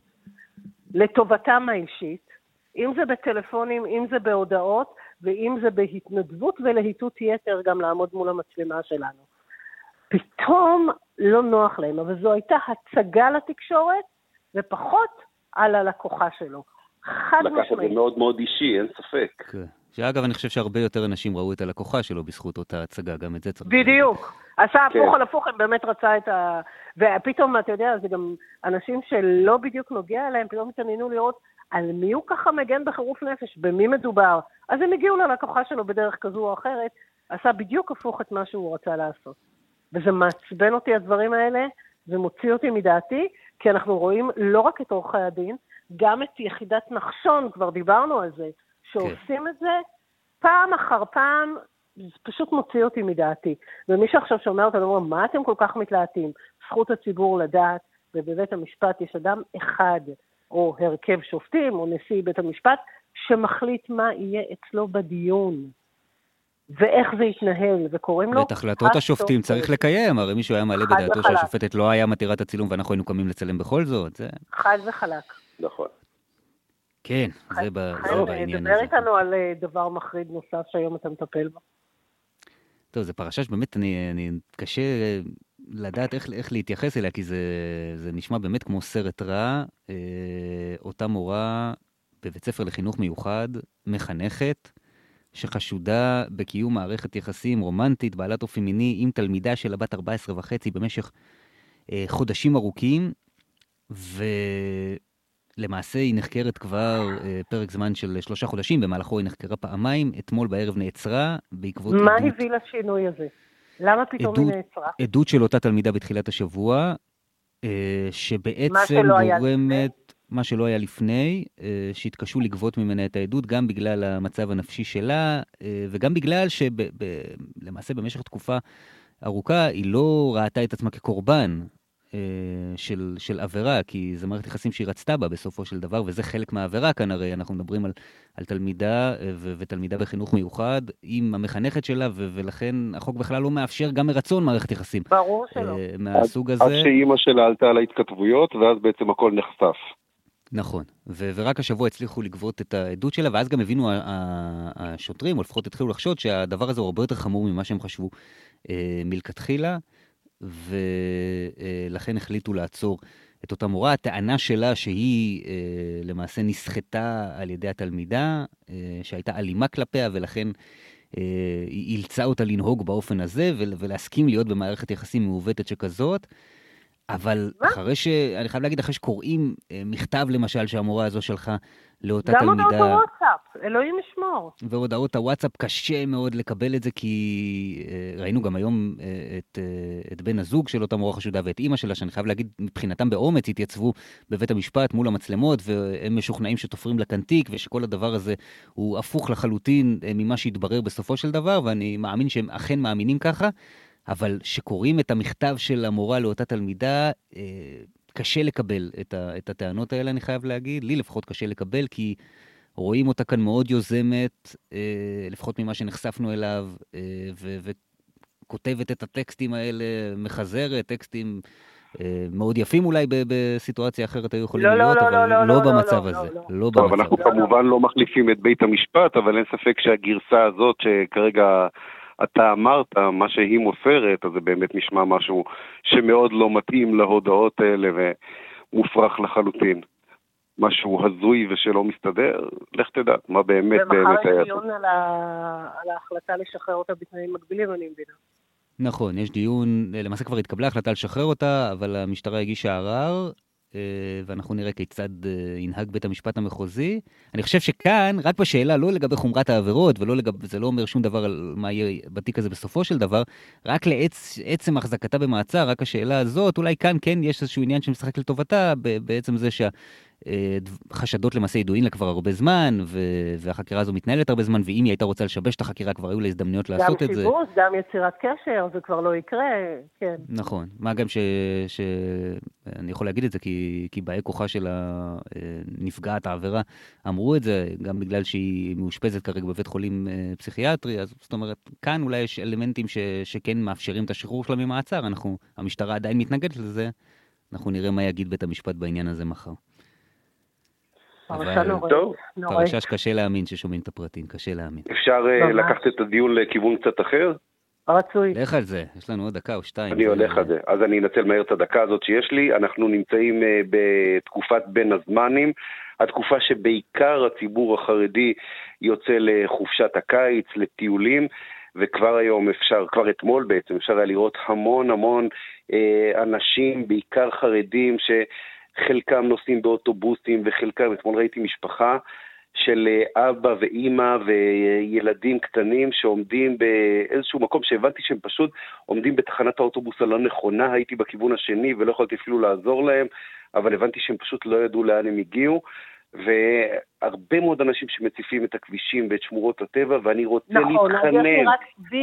לטובתם האישית, אם זה בטלפונים, אם זה בהודעות, ואם זה בהתנדבות ולהיטות יתר גם לעמוד מול המצלמה שלנו. פתאום לא נוח להם, אבל זו הייתה הצגה לתקשורת, ופחות על הלקוחה שלו. חד לקח את זה משמעית. מאוד מאוד אישי, אין ספק. כן. שאגב, אני חושב שהרבה יותר אנשים ראו את הלקוחה שלו בזכות אותה הצגה, גם את זה צריך להגיד. בדיוק. עשה הפוך כן. על הפוך, הם באמת רצה את ה... ופתאום, אתה יודע, זה גם אנשים שלא בדיוק נוגע אליהם, פתאום התעניינו לראות על מי הוא ככה מגן בחירוף נפש, במי מדובר. אז הם הגיעו ללקוחה שלו בדרך כזו או אחרת, עשה בדיוק הפוך את מה שהוא רצה לעשות. וזה מעצבן אותי, הדברים האלה, זה מוציא אותי מדעתי, כי אנחנו רואים לא רק את עורכי הדין, גם את יחידת נחשון, כבר דיברנו על זה, שעושים את זה פעם אחר פעם, זה פשוט מוציא אותי מדעתי. ומי שעכשיו שומע אותנו אומר, מה אתם כל כך מתלהטים? זכות הציבור לדעת, ובבית המשפט יש אדם אחד, או הרכב שופטים, או נשיא בית המשפט, שמחליט מה יהיה אצלו בדיון. ואיך זה יתנהל, וקוראים לו... ואת החלטות השופטים צריך לקיים, הרי מישהו היה מעלה בדעתו. שהשופטת לא היה מתירה את הצילום ואנחנו היינו קמים לצלם בכל זאת, זה... חד וחלק. נכון. כן, זה בעניין דבר הזה. איתנו על אה, דבר מחריד נוסף שהיום אתה מטפל בו. טוב, זו פרשה שבאמת אני, אני קשה לדעת איך, איך להתייחס אליה, כי זה, זה נשמע באמת כמו סרט רע. אה, אותה מורה בבית ספר לחינוך מיוחד, מחנכת, שחשודה בקיום מערכת יחסים רומנטית, בעלת אופי מיני, עם תלמידה שלה בת 14 וחצי במשך אה, חודשים ארוכים, ולמעשה היא נחקרת כבר אה, פרק זמן של שלושה חודשים, במהלכו היא נחקרה פעמיים, אתמול בערב נעצרה בעקבות מה עדות. הביא לשינוי הזה? למה פתאום עדות- היא נעצרה? עדות של אותה תלמידה בתחילת השבוע, אה, שבעצם גורמת, מה שלא היה לפני, אה, שהתקשו לגבות ממנה את העדות, גם בגלל המצב הנפשי שלה, אה, וגם בגלל שלמעשה במשך תקופה ארוכה היא לא ראתה את עצמה כקורבן. אה, של, של עבירה, כי זו מערכת יחסים שהיא רצתה בה בסופו של דבר, וזה חלק מהעבירה כאן, הרי אנחנו מדברים על, על תלמידה ו, ותלמידה בחינוך מיוחד עם המחנכת שלה, ו, ולכן החוק בכלל לא מאפשר גם מרצון מערכת יחסים. ברור שלא. מהסוג הזה. עד שאימא שלה עלתה על ההתכתבויות, ואז בעצם הכל נחשף. נכון, ו- ורק השבוע הצליחו לגבות את העדות שלה, ואז גם הבינו השוטרים, או לפחות התחילו לחשוד שהדבר הזה הוא הרבה יותר חמור ממה שהם חשבו אה, מלכתחילה, ולכן החליטו לעצור את אותה מורה. הטענה שלה שהיא אה, למעשה נסחטה על ידי התלמידה, אה, שהייתה אלימה כלפיה, ולכן אה, היא אילצה אותה לנהוג באופן הזה, ול- ולהסכים להיות במערכת יחסים מעוותת שכזאת. אבל מה? אחרי ש... אני חייב להגיד, אחרי שקוראים אה, מכתב למשל שהמורה הזו שלחה לאותה גם הודעות תלמידה, הוואטסאפ, אלוהים ישמור. והודעות הוואטסאפ, קשה מאוד לקבל את זה, כי אה, ראינו גם היום אה, את, את בן הזוג של אותה מורה חשודה ואת אימא שלה, שאני חייב להגיד, מבחינתם באומץ התייצבו בבית המשפט מול המצלמות, והם משוכנעים שתופרים לה כאן תיק, ושכל הדבר הזה הוא הפוך לחלוטין ממה שהתברר בסופו של דבר, ואני מאמין שהם אכן מאמינים ככה, אבל שקוראים את המכתב של המורה לאותה תלמידה, אה, קשה לקבל את, ה, את הטענות האלה, אני חייב להגיד. לי לפחות קשה לקבל, כי רואים אותה כאן מאוד יוזמת, אה, לפחות ממה שנחשפנו אליו, אה, ו, וכותבת את הטקסטים האלה, מחזרת, טקסטים מאוד יפים אולי בסיטואציה אחרת היו יכולים לא, לא, להיות, לא, אבל לא, לא, לא, לא, במצב לא, הזה. לא, לא טוב, במצב אנחנו הזה. כמובן לא מחליפים את בית המשפט, אבל אין ספק שהגרסה הזאת שכרגע אתה אמרת, מה שהיא מוסרת, אז זה באמת נשמע משהו שמאוד לא מתאים להודעות האלה ומופרך לחלוטין. משהו הזוי ושלא מסתדר, לך תדע מה באמת באמת ומחר היה יש דיון על ה- על ההחלטה לשחרר אותה בתנאים מגבילים, אני מבינה. נכון, יש דיון, למעשה כבר התקבלה החלטה לשחרר אותה, אבל המשטרה הגישה ערר, ואנחנו נראה כיצד אה, ינהג בית המשפט המחוזי. אני חושב שכאן, רק בשאלה, לא לגבי חומרת העבירות, ולא לגב, לא אומר שום דבר על מה יהיה בתיק הזה בסופו של דבר, רק לעצם החזקתה במעצר, רק השאלה הזאת, אולי כאן כן יש איזשהו עניין שמשחק לטובתה, בעצם זה שה... אה, חשדות למעשה ידועים לה כבר הרבה זמן, ו- והחקירה הזו מתנהלת הרבה זמן, ואם היא הייתה רוצה לשבש את החקירה, כבר היו לה הזדמנויות לעשות את זה. גם שיבוש, גם יצירת קשר, זה כבר לא יקרה, כן. נכון. מה גם ש... ש... אני יכול להגיד את זה, כי, כי באי כוחה של הנפגעת העבירה אמרו את זה, גם בגלל שהיא מאושפזת כרגע בבית חולים אה, פסיכיאטרי, אז זאת אומרת, כאן אולי יש אלמנטים ש... שכן מאפשרים את השחרור שלה ממעצר, אנחנו, המשטרה עדיין מתנגדת לזה, אנחנו נראה מה יגיד בית המשפט בעניין הזה מחר. פרשה נוראית. טוב. פרשה שקשה להאמין ששומעים את הפרטים, קשה להאמין. אפשר אה. לקחת את הדיון לכיוון קצת אחר? רצוי. לך על זה, יש לנו עוד דקה או שתיים. אני הולך על זה. אז אני אנצל מהר את הדקה הזאת שיש לי. אנחנו נמצאים אה, בתקופת בין הזמנים, התקופה שבעיקר הציבור החרדי יוצא לחופשת הקיץ, לטיולים. וכבר היום אפשר, כבר אתמול בעצם, אפשר היה לראות המון המון אה, אנשים, בעיקר חרדים, שחלקם נוסעים באוטובוסים וחלקם, אתמול ראיתי משפחה של אה, אבא ואימא וילדים קטנים שעומדים באיזשהו מקום שהבנתי שהם פשוט עומדים בתחנת האוטובוס הלא נכונה, הייתי בכיוון השני ולא יכולתי אפילו לעזור להם, אבל הבנתי שהם פשוט לא ידעו לאן הם הגיעו. והרבה מאוד אנשים שמציפים את הכבישים ואת שמורות הטבע, ואני רוצה נכון, להתחנן,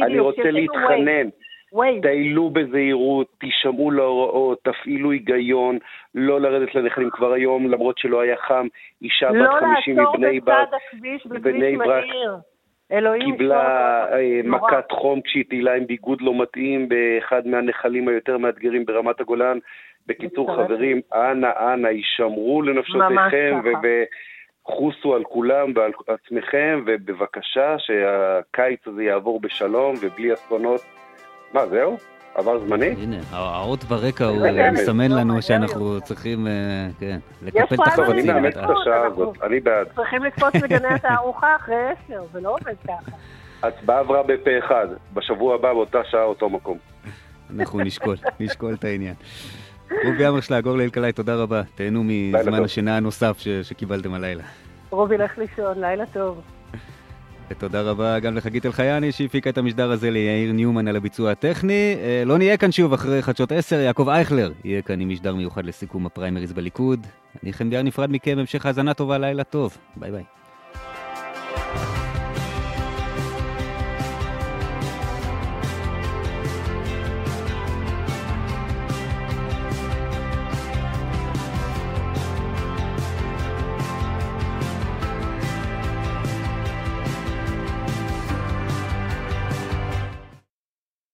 אני רוצה להתחנן, ווייז. טיילו בזהירות, תישמעו להוראות, תפעילו היגיון, לא לרדת לנחלים כבר היום, למרות שלא היה חם, אישה בת לא 50 לעצור מבני ברק בצד הכביש בני ברק. אלוהים קיבלה. אה. מכת חום כשהיא טיילה עם ביגוד לא מתאים באחד מהנחלים היותר מאתגרים ברמת הגולן. בקיצור. חברים, אנא, אנא, הישמרו לנפשותיכם. וחוסו על כולם ועל עצמכם, ובבקשה שהקיץ הזה יעבור בשלום ובלי אסונות. מה, זהו? עבר זמני? הנה, האות ברקע הוא מסמן לא, לנו מהר שאנחנו צריכים, אה, כן, לקפל את טוב, אני מאמץ את השעה הזאת, אני בעד. צריכים לקפוץ לגני התערוכה אחרי עשר, זה לא עובד ככה. הצבעה עברה בפה אחד, בשבוע הבא באותה שעה אותו מקום. אנחנו נשקול, נשקול את העניין. רובי המרשלג, אורלי אלקלעי, תודה רבה. תהנו מזמן. השינה הנוסף שקיבלתם הלילה. רובי, לך לישון, לילה טוב. ותודה רבה גם לחגית אלחייני שהפיקה את המשדר הזה ליאיר ניומן על הביצוע הטכני. אה, לא נהיה כאן שוב אחרי חדשות 10, יעקב אייכלר יהיה כאן עם משדר מיוחד לסיכום הפריימריז בליכוד. אני חן ביאר נפרד מכם, המשך האזנה טובה, לילה טוב. ביי ביי.